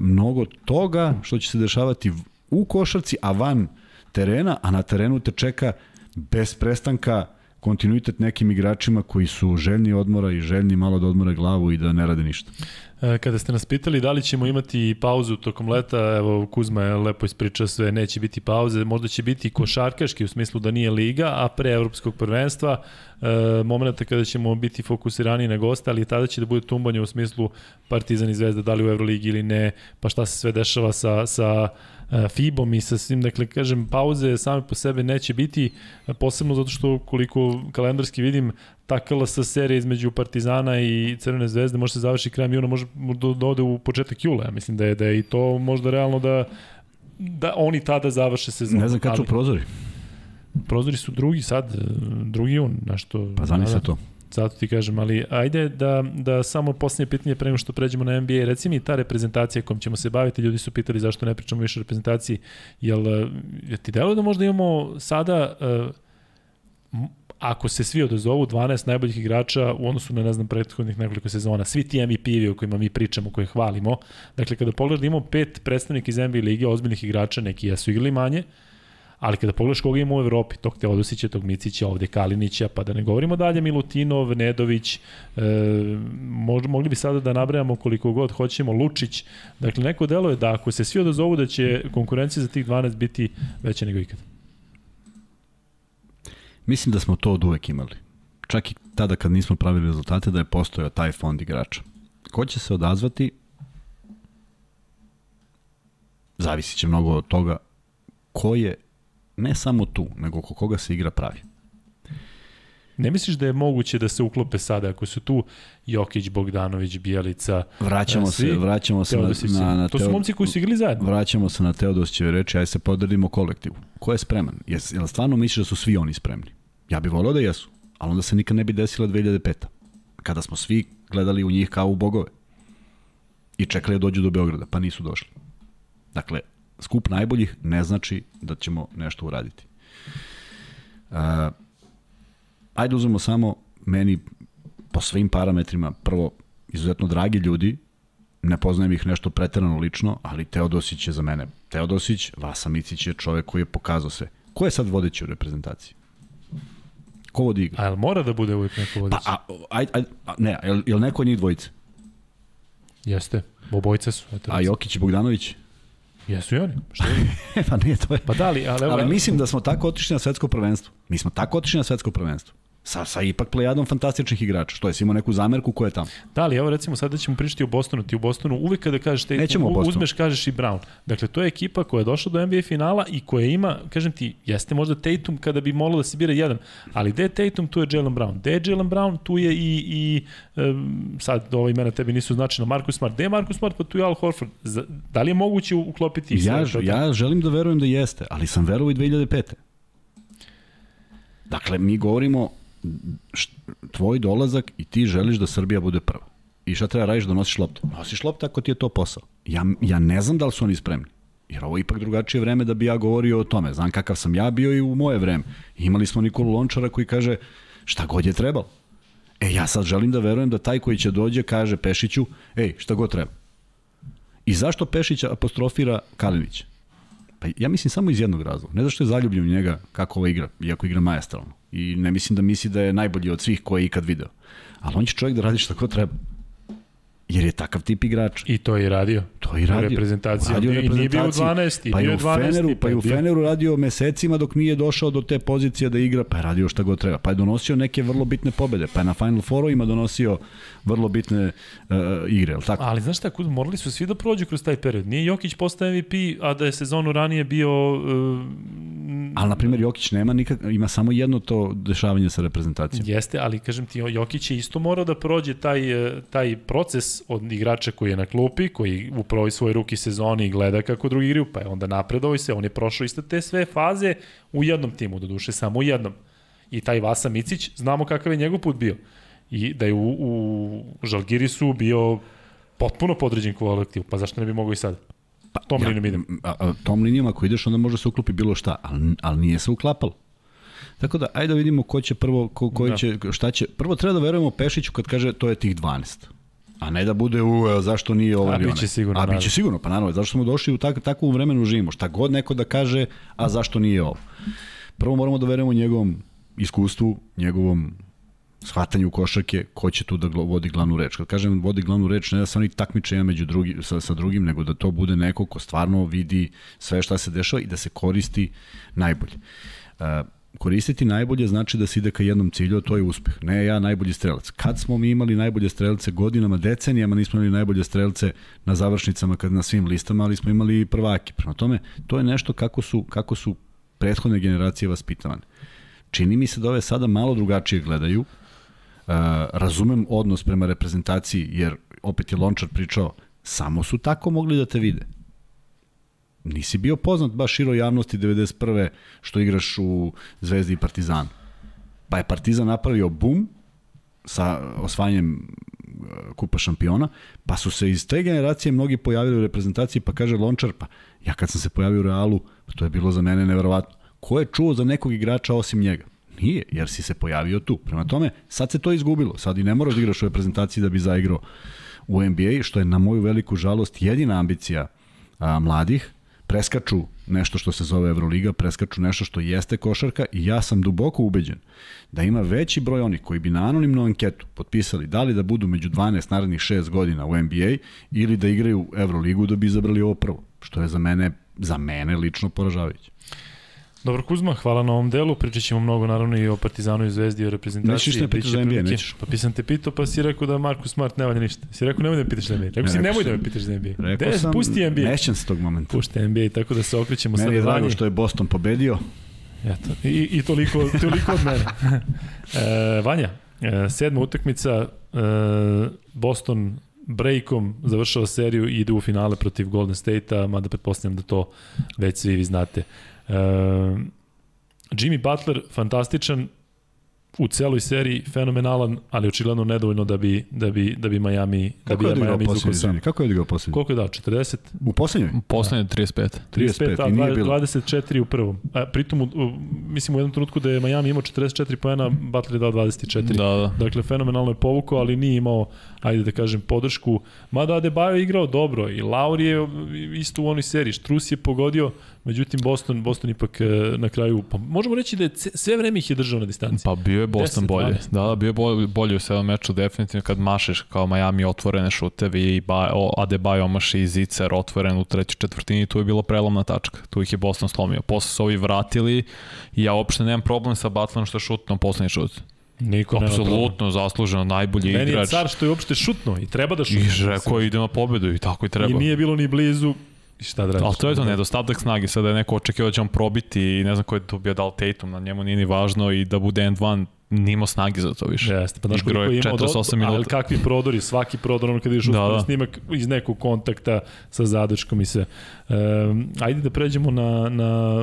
mnogo toga što će se dešavati u košarci, a van terena, a na terenu te čeka bez prestanka kontinuitet nekim igračima koji su željni odmora i željni malo da odmore glavu i da ne rade ništa. E, kada ste nas pitali da li ćemo imati pauzu tokom leta, evo Kuzma je lepo ispričao sve, neće biti pauze, možda će biti košarkaški u smislu da nije liga, a pre evropskog prvenstva e, momenta kada ćemo biti fokusirani na goste, ali tada će da bude tumbanje u smislu Partizan i Zvezda, da li u Euroligi ili ne, pa šta se sve dešava sa, sa FIBom i sa svim, dakle, kažem, pauze same po sebe neće biti, posebno zato što koliko kalendarski vidim, takala sa serija između Partizana i Crvene zvezde može se završi krajem juna, može da, ode u početak jula. Ja mislim da je, da je i to možda realno da, da oni tada završe sezonu. Ne znam kad su prozori. Prozori su drugi sad, drugi jun, nešto. Pa zamisli da, to. Zato ti kažem, ali ajde da, da samo posljednje pitanje pre nego što pređemo na NBA. Reci mi ta reprezentacija kojom ćemo se baviti, ljudi su pitali zašto ne pričamo više o reprezentaciji. Jel, eh, jel ti delo da možda imamo sada uh, ako se svi odazovu 12 najboljih igrača u odnosu na, ne znam, prethodnih nekoliko sezona, svi ti MVP-evi o kojima mi pričamo, koje hvalimo, dakle, kada pogledamo pet predstavnika iz NBA lige, ozbiljnih igrača, neki jesu igrali manje, Ali kada pogledaš koga ima u Evropi, tog Teodosića, tog Micića, ovde Kalinića, pa da ne govorimo dalje Milutinov, Nedović, e, mogli bi sada da nabrajamo koliko god hoćemo, Lučić, dakle neko delo je da ako se svi odazovu da će konkurencija za tih 12 biti veća nego ikada. Mislim da smo to od uvek imali. Čak i tada kad nismo pravili rezultate da je postojao taj fond igrača. Ko će se odazvati, zavisit će mnogo od toga ko je ne samo tu, nego oko koga se igra pravi. Ne misliš da je moguće da se uklope sada ako su tu Jokić, Bogdanović, Bijelica? Vraćamo svi, se, vraćamo se na, na, na To su momci koji su igrali zajedno. Vraćamo se na Teodosićeve reči, aj se podredimo kolektivu. Ko je spreman? Jes, jel stvarno misliš da su svi oni spremni? Ja bih volao da jesu, ali onda se nikad ne bi desila 2005. Kada smo svi gledali u njih kao u bogove. I čekali da dođu do Beograda, pa nisu došli. Dakle, skup najboljih ne znači da ćemo nešto uraditi. Uh, ajde uzmemo samo meni po svim parametrima, prvo, izuzetno dragi ljudi, ne poznajem ih nešto preterano lično, ali Teodosić je za mene. Teodosić, Vasa Micić je čovek koji je pokazao sve. Ko je sad vodeći u reprezentaciji? Ko vodi igra? A jel mora da bude uvijek neko vodeći? Pa, a, aj, aj, a, ne, jel, jel neko od njih dvojice? Jeste, obojce su. Eto, a Jokić i Bogdanović? Jesu i oni. Šta je? pa nije to je. Pa da li, ali, ali mislim da smo tako otišli na svetsko prvenstvo. Mi smo tako otišli na svetsko prvenstvo sa, sa ipak plejadom fantastičnih igrača. Što je, imao neku zamerku ko je tamo. Da, ali evo recimo sada ćemo pričati o Bostonu. Ti u Bostonu uvek kada kažeš te, Nećemo uzmeš kažeš i Brown. Dakle, to je ekipa koja je došla do NBA finala i koja ima, kažem ti, jeste možda Tatum kada bi moglo da se bira jedan, ali gde je Tatum, tu je Jalen Brown. Gde je Jalen Brown, tu je i, i um, sad ova imena tebi nisu značajno, Marcus Smart. Gde je Marcus Smart, pa tu je Al Horford. Da li je moguće uklopiti? Ja, ja želim da verujem da jeste, ali sam verovao i 2005. Dakle, mi govorimo tvoj dolazak i ti želiš da Srbija bude prva. I šta treba radiš da nosiš loptu? Nosiš loptu ako ti je to posao. Ja, ja ne znam da li su oni spremni. Jer ovo je ipak drugačije vreme da bi ja govorio o tome. Znam kakav sam ja bio i u moje vreme. Imali smo Nikolu Lončara koji kaže šta god je trebalo. E, ja sad želim da verujem da taj koji će dođe kaže Pešiću, ej, šta god treba. I zašto Pešić apostrofira Kalinića? Pa ja mislim samo iz jednog razloga. Ne zašto je zaljubljen u njega kako ova igra, iako igra majestralno. I ne mislim da misli da je najbolji od svih koje je ikad video. Ali on će čovjek da radi šta ko treba. Jer je takav tip igrača. I to je i radio. To je i radio. Reprezentacija. Radio I nije bio 12. Pa je u 12. Feneru, pa, pa je u Feneru radio mesecima dok nije došao do te pozicije da igra, pa je radio šta god treba. Pa je donosio neke vrlo bitne pobede. Pa je na Final Fourovima donosio vrlo bitne uh, igre. Ali, tako? ali znaš šta, morali su svi da prođu kroz taj period. Nije Jokić postao MVP, a da je sezonu ranije bio... Uh, ali, na primjer, Jokić nema nikak, ima samo jedno to dešavanje sa reprezentacijom. Jeste, ali kažem ti, Jokić je isto morao da prođe taj, e, taj proces od igrača koji je na klupi, koji u prvoj svoj ruki sezoni gleda kako drugi igraju, pa je onda napredovao i se, on je prošao isto te sve faze u jednom timu, do duše samo u jednom. I taj Vasa Micić, znamo kakav je njegov put bio. I da je u, u Žalgirisu bio potpuno podređen kolektiv, pa zašto ne bi mogao i sad? Pa, tom ja, linijom idem. A, a, tom linijom ako ideš onda može se uklopi bilo šta, ali, ali nije se uklapalo. Tako da, ajde da vidimo ko će prvo, ko, koji da. će, šta će. Prvo treba da verujemo Pešiću kad kaže to je tih 12. A ne da bude u zašto nije ovo ili A biće sigurno. A biće sigurno, pa naravno, zašto smo došli u tak, takvom vremenu živimo. Šta god neko da kaže, a zašto nije ovo. Prvo moramo da verujemo njegovom iskustvu, njegovom shvatanju košarke, ko će tu da vodi glavnu reč. Kad kažem vodi glavnu reč, ne da se oni takmiče jedan među drugi, sa, sa drugim, nego da to bude neko ko stvarno vidi sve šta se dešava i da se koristi najbolje. Uh, koristiti najbolje znači da se ide ka jednom cilju, a to je uspeh. Ne ja najbolji strelac. Kad smo mi imali najbolje strelce godinama, decenijama nismo imali najbolje strelce na završnicama kad na svim listama, ali smo imali prvake. Prema tome, to je nešto kako su, kako su prethodne generacije vaspitavane. Čini mi se da ove sada malo drugačije gledaju. Uh, razumem odnos prema reprezentaciji, jer opet je Lončar pričao, samo su tako mogli da te vide nisi bio poznat baš širo javnosti 91. što igraš u Zvezdi i Partizanu. Pa je Partizan napravio bum sa osvajanjem e, kupa šampiona, pa su se iz te generacije mnogi pojavili u reprezentaciji, pa kaže Lončar, pa ja kad sam se pojavio u Realu, pa to je bilo za mene neverovatno. Ko je čuo za nekog igrača osim njega? Nije, jer si se pojavio tu. Prema tome, sad se to izgubilo. Sad i ne moraš da igraš u reprezentaciji da bi zaigrao u NBA, što je na moju veliku žalost jedina ambicija a, mladih, preskaču nešto što se zove Euroliga, preskaču nešto što jeste košarka i ja sam duboko ubeđen da ima veći broj onih koji bi na anonimnu anketu potpisali da li da budu među 12 narednih 6 godina u NBA ili da igraju Euroligu da bi izabrali ovo prvo, što je za mene, za mene lično poražavajuće. Dobro Kuzma, hvala na ovom delu. Pričat ćemo mnogo naravno i o Partizanu i Zvezdi i o reprezentaciji. Nećeš ne pitaš za NBA, nećeš. Pa pisam te pitao pa si rekao da Markus Smart ne valja ništa. Si rekao nemoj da me pitaš za NBA. Rekao si nemoj da me pitaš za NBA. Rekao sam, pusti NBA. Nećem se tog momenta. Pušti NBA, tako da se okrećemo sad Meni je drago što je Boston pobedio. Eto, i, i toliko, toliko od mene. e, Vanja, e, sedma utakmica, e, Boston breakom završava seriju i ide u finale protiv Golden State-a, mada pretpostavljam da to već svi vi znate. Uh, Jimmy Butler, fantastičan, u celoj seriji fenomenalan, ali očigledno nedovoljno da bi da bi da bi Miami Kako da bi Miami izvukao sam. Kako je odigrao poslednji? Koliko je dao? 40? U poslednjoj? U poslednjoj 35. 35, 35 a, 24 u prvom. A, pritom, u, mislim u jednom trenutku da je Miami imao 44 poena, Butler je dao 24. Da, da. Dakle, fenomenalno je povukao, ali nije imao, ajde da kažem, podršku. Mada Adebayo je igrao dobro i Lauri je isto u onoj seriji. Štrus je pogodio, Međutim, Boston, Boston ipak e, na kraju, pa možemo reći da je sve vreme ih je držao na distanci. Pa bio je Boston 10, bolje. Da, da, bio je bolje, bolje u sedam meču, definitivno kad mašeš kao Miami otvorene šutevi i ba, Adebayo omaši i Zicer otvoren u trećoj četvrtini, tu je bilo prelomna tačka. Tu ih je Boston slomio. Posle su ovi vratili i ja uopšte nemam problem sa Butlerom što je šutno poslednji šut. Niko Apsolutno zasluženo, najbolji Meni igrač. Meni je car što je uopšte šutno i treba da šutno. I rekao ide na pobedu i tako i treba. I nije bilo ni blizu, I šta da radiš? Ali to je to nedostatak snage, sada je neko očekivao da će on probiti i ne znam ko je to bio dal Tatum, na njemu nije ni važno i da bude end one nima snage za to više. Jeste, pa znaš koliko je imao, 48 minuta. Ali kakvi prodori, svaki prodor, ono kada ideš da, da. snimak iz nekog kontakta sa zadrškom i sve. Um, ajde da pređemo na, na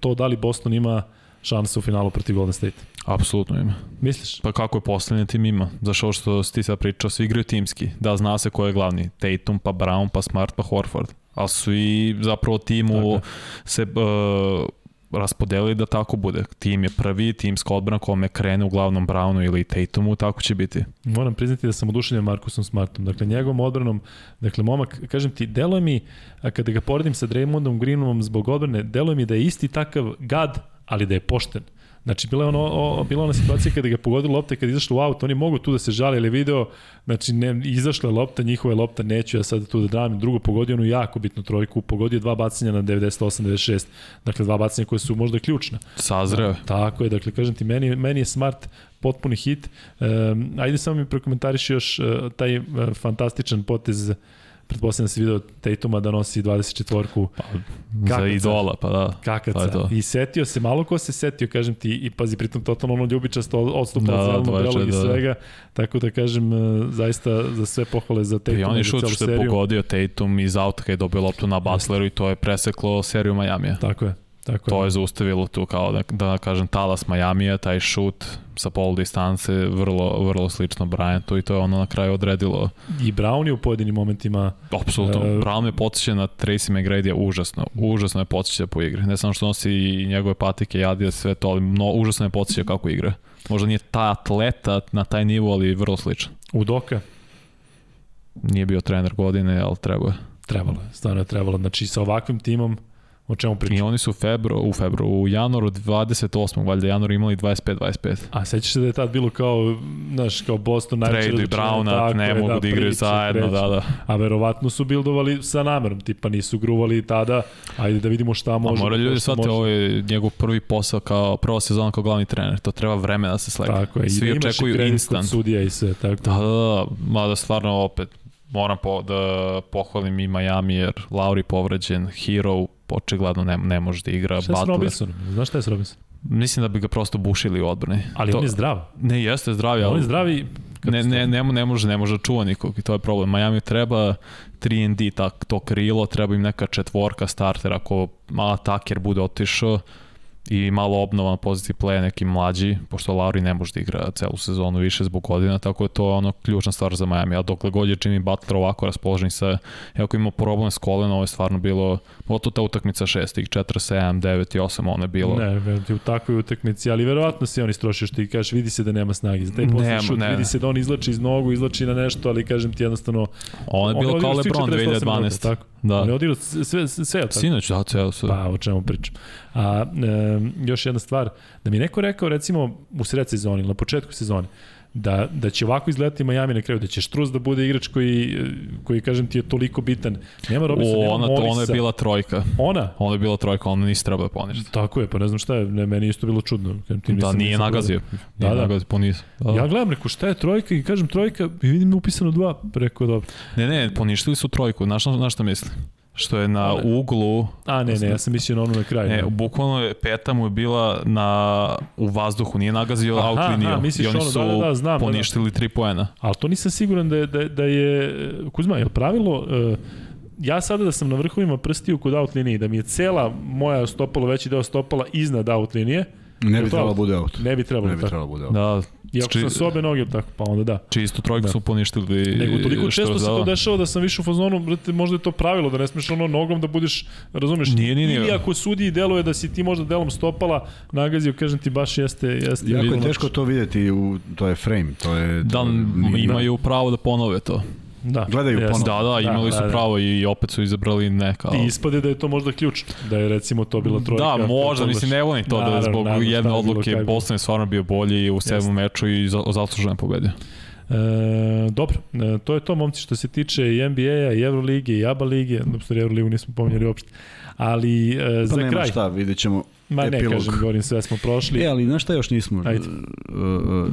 to da li Boston ima šanse u finalu protiv Golden State. Apsolutno ima. Misliš? Pa kako je poslednji tim ima? Zašto ovo što ti sad pričao, svi igraju timski. Da, zna se ko je glavni. Tatum, pa Brown, pa Smart, pa Horford ali su i zapravo timu Tako. se uh, raspodelili da tako bude. Tim je prvi, timska odbrana kome krene uglavnom Brownu ili Tatumu, tako će biti. Moram priznati da sam oduševljen Markusom Smartom. Dakle, njegovom odbranom, dakle, momak, kažem ti, deluje mi, a kada ga poredim sa Draymondom Greenom zbog odbrane, deluje mi da je isti takav gad, ali da je pošten. Znači, bila je ono, o, bila ona situacija kada ga pogodila lopta i kada je izašla u aut, oni mogu tu da se žale, ali video, znači, ne, izašla je lopta, njihova je lopta, neću ja sad tu da dram, drugo pogodio onu jako bitnu trojku, pogodio dva bacanja na 98-96, dakle, dva bacanja koje su možda ključna. Sazreo. Da, tako je, dakle, kažem ti, meni, meni je smart potpuni hit. Um, ajde samo mi prokomentariši još uh, taj uh, fantastičan potez uh, pretpostavljam da si video Tatuma da nosi 24-ku. Pa, za idola, pa da. Kakaca. Pa to. I setio se, malo ko se setio, kažem ti, i pazi, pritom totalno ono ljubičasto odstupa da, od zelenog belog i da. svega. Tako da kažem, e, zaista za sve pohvale za Tatuma. I on je šut što je pogodio Tatum iz auta kada je dobio loptu na Butleru i to je preseklo seriju Majamija. Tako je. Tako to je. zaustavilo tu kao da, da kažem talas Majamija, taj šut sa pol distance, vrlo, vrlo slično Bryantu i to je ono na kraju odredilo. I Brown je u pojedinim momentima... Apsolutno, uh, Brown je podsjeća na Tracy McGrady, užasno, užasno je podsjeća po igri. Ne samo što nosi i njegove patike, jadije, sve to, ali no, užasno je podsjeća kako igra. Možda nije ta atleta na taj nivo, ali vrlo sličan. Udoka? Nije bio trener godine, ali treba je. Trebalo je, stvarno je trebalo. Znači sa ovakvim timom O čemu pričamo? I oni su u febru, u febru, u januaru 28. valjda januar imali 25-25. A sećaš se da je tad bilo kao, znaš, kao Boston najveće Trade i Browna, ne mogu da, da igraju zajedno, da, da. A verovatno su bildovali sa namerom, tipa nisu gruvali tada, ajde da vidimo šta može. A mora ljudi shvatiti, ovo je njegov prvi posao kao, prva sezona kao glavni trener, to treba vremena da se sledi. Tako je, Svi i da očekuju instant. sudija i sve, tako. Da, da, da, mada stvarno opet, moram po, da pohvalim i Miami jer Lauri povređen, Hero očigledno ne, ne može da igra. Šta je s Robinsonom? Znaš šta je s Robinsonom? Mislim da bi ga prosto bušili u odbrani. Ali to, on je zdrav. Ne, jeste zdrav. On je zdrav i... Ne, ne, ne, ne, može, ne može da čuva nikog i to je problem. Miami treba 3 tak, to krilo, treba im neka četvorka starter ako mala taker bude otišao i malo obnova na poziciji playa neki mlađi, pošto Lauri ne može da igra celu sezonu više zbog godina, tako je to ono ključna stvar za Miami. A dokle god je Jimmy Butler ovako raspoložen sa, ako ima problem s kolenom, ovo je stvarno bilo, to ta utakmica šestih, 4, 7, 9 i 8, ono je bilo. Ne, ti u takvoj utakmici, ali verovatno se on istrošio što ti kažeš, vidi se da nema snage. Za taj poslednji šut ne. vidi se da on izlači iz nogu, izlači na nešto, ali kažem ti jednostavno... On je bilo kao LeBron 2012. Tako. Da. On je odigrao sve, sve, sve tako? Sinoć, da, ceo sve. Pa, o čemu pričam. A e, još jedna stvar, da mi neko rekao, recimo, u sred sezoni, na početku sezone, da, da će ovako izgledati Miami na kraju, da će Štruz da bude igrač koji, koji kažem ti je toliko bitan. Nema Robinson, o, nema ona, Morisa. Ona je bila trojka. Ona? Ona je bila trojka, ona nisi trebao da poništa. Tako je, pa ne znam šta je, ne, meni isto bilo čudno. Ti da, nije nagazio. Da, da. Nagazio, poniz. Da, da. Ja gledam, reko šta je trojka i kažem trojka i vidim upisano dva, preko dobro. Ne, ne, poništili su trojku, znaš, znaš šta mislim? Što je na uglu... A, ne, ne, ja sam mislio na ono na kraju. Ne, bukvalno je peta mu je bila na, u vazduhu, nije nagazio aha, out liniju. Aha, misliš i oni su ono, da, da, da, znam, poništili da, da. tri poena. Ali to nisam siguran da je, da, da je Kuzma, je pravilo... Uh, ja sada da sam na vrhovima prstiju kod out linije, da mi je cela moja stopala, veći deo stopala iznad out linije, ne bi trebalo bude out. Ne bi trebalo, ne bi trebalo bude out. Da, Iako Či... sam s obe noge tako, pa onda da. Čisto trojku da. su poništili. Nego toliko često se to dešava da sam više u fazonu, brate, možda je to pravilo, da ne smeš ono nogom da budeš, razumeš? Nije, nije, nije. Ili ako sudi deluje da si ti možda delom stopala nagazio, kažem ti baš jeste... jeste jako je teško to videti, u, to je frame, to je... Da, imaju pravo da ponove to. Da. Gledaju ponovno. Da, da, imali da, su da, da. pravo i opet su izabrali neka. I ispade da je to možda ključ, da je recimo to bila trojka. Da, možda, mislim, ne volim to naravno, da zbog naravno, jedne odluke Boston je stvarno bio bolji u sedmom meču i zasluženo pobedio. E, dobro, e, to je to momci što se tiče i NBA-a i Evrolige i ABA lige, u Evroligu nismo pominjali uopšte. Ali e, pa za nema kraj... šta, vidjet ćemo Ma epilog. ne kažem, govorim, sve smo prošli. E, ali znaš šta još nismo? Ajde. Uh,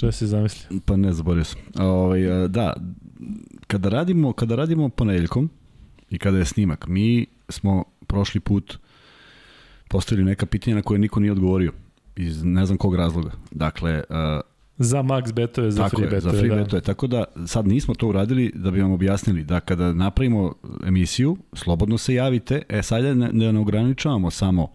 Šta si zamislio? Pa ne, zaborio sam. Ovaj, da, kada radimo, kada radimo ponedeljkom i kada je snimak, mi smo prošli put postavili neka pitanja na koje niko nije odgovorio iz ne znam kog razloga. Dakle, uh, za max betove, za free betove. Za free da. betove, tako da sad nismo to uradili da bi vam objasnili da kada napravimo emisiju, slobodno se javite, e sad ne, ne, ograničavamo samo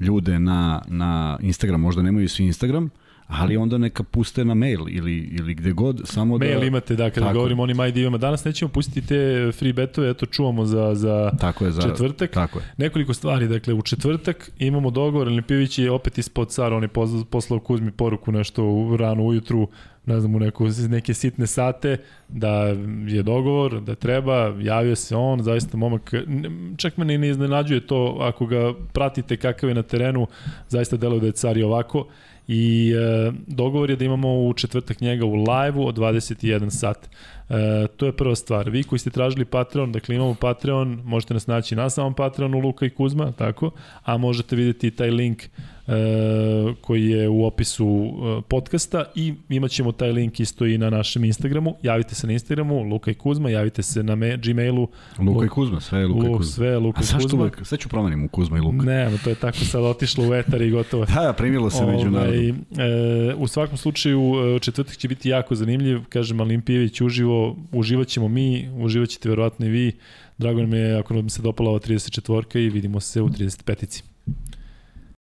ljude na, na Instagram, možda nemaju svi Instagram, ali onda neka puste na mail ili, ili gde god, samo mail da... Mail imate, da, kada tako. govorimo o onim ID-ima. Danas nećemo pustiti te free betove, eto čuvamo za, za, tako je, za četvrtak. Tako je. Nekoliko stvari, dakle, u četvrtak imamo dogovor, Limpivić je opet ispod car, on je poslao Kuzmi poruku nešto u, rano ujutru, ne znam, u neku, neke sitne sate, da je dogovor, da treba, javio se on, zaista momak, čak me ne iznenađuje to, ako ga pratite kakav je na terenu, zaista deluje da je car i ovako, i e, dogovor je da imamo u četvrtak njega u live-u od 21 sat. E, to je prva stvar. Vi koji ste tražili Patreon, dakle imamo Patreon, možete nas naći na samom Patreonu Luka i Kuzma, tako, a možete videti taj link e, koji je u opisu e, podcasta i imat ćemo taj link isto i na našem Instagramu. Javite se na Instagramu, Luka i Kuzma, javite se na me, Gmailu. Luka i Kuzma, sve je Luka i Kuzma. Sve je Luka i Kuzma. Uvek, sve ću promenim u Kuzma i Luka. Ne, to je tako sad otišlo u etar i gotovo. da, primilo se među narodom. E, u svakom slučaju, e, četvrtak će biti jako zanimljiv. Kažem, Alimpijević uživo, uživat ćemo mi, uživat ćete verovatno i vi. Drago nam je ako nam se dopala ova 34 i vidimo se u 35-ici.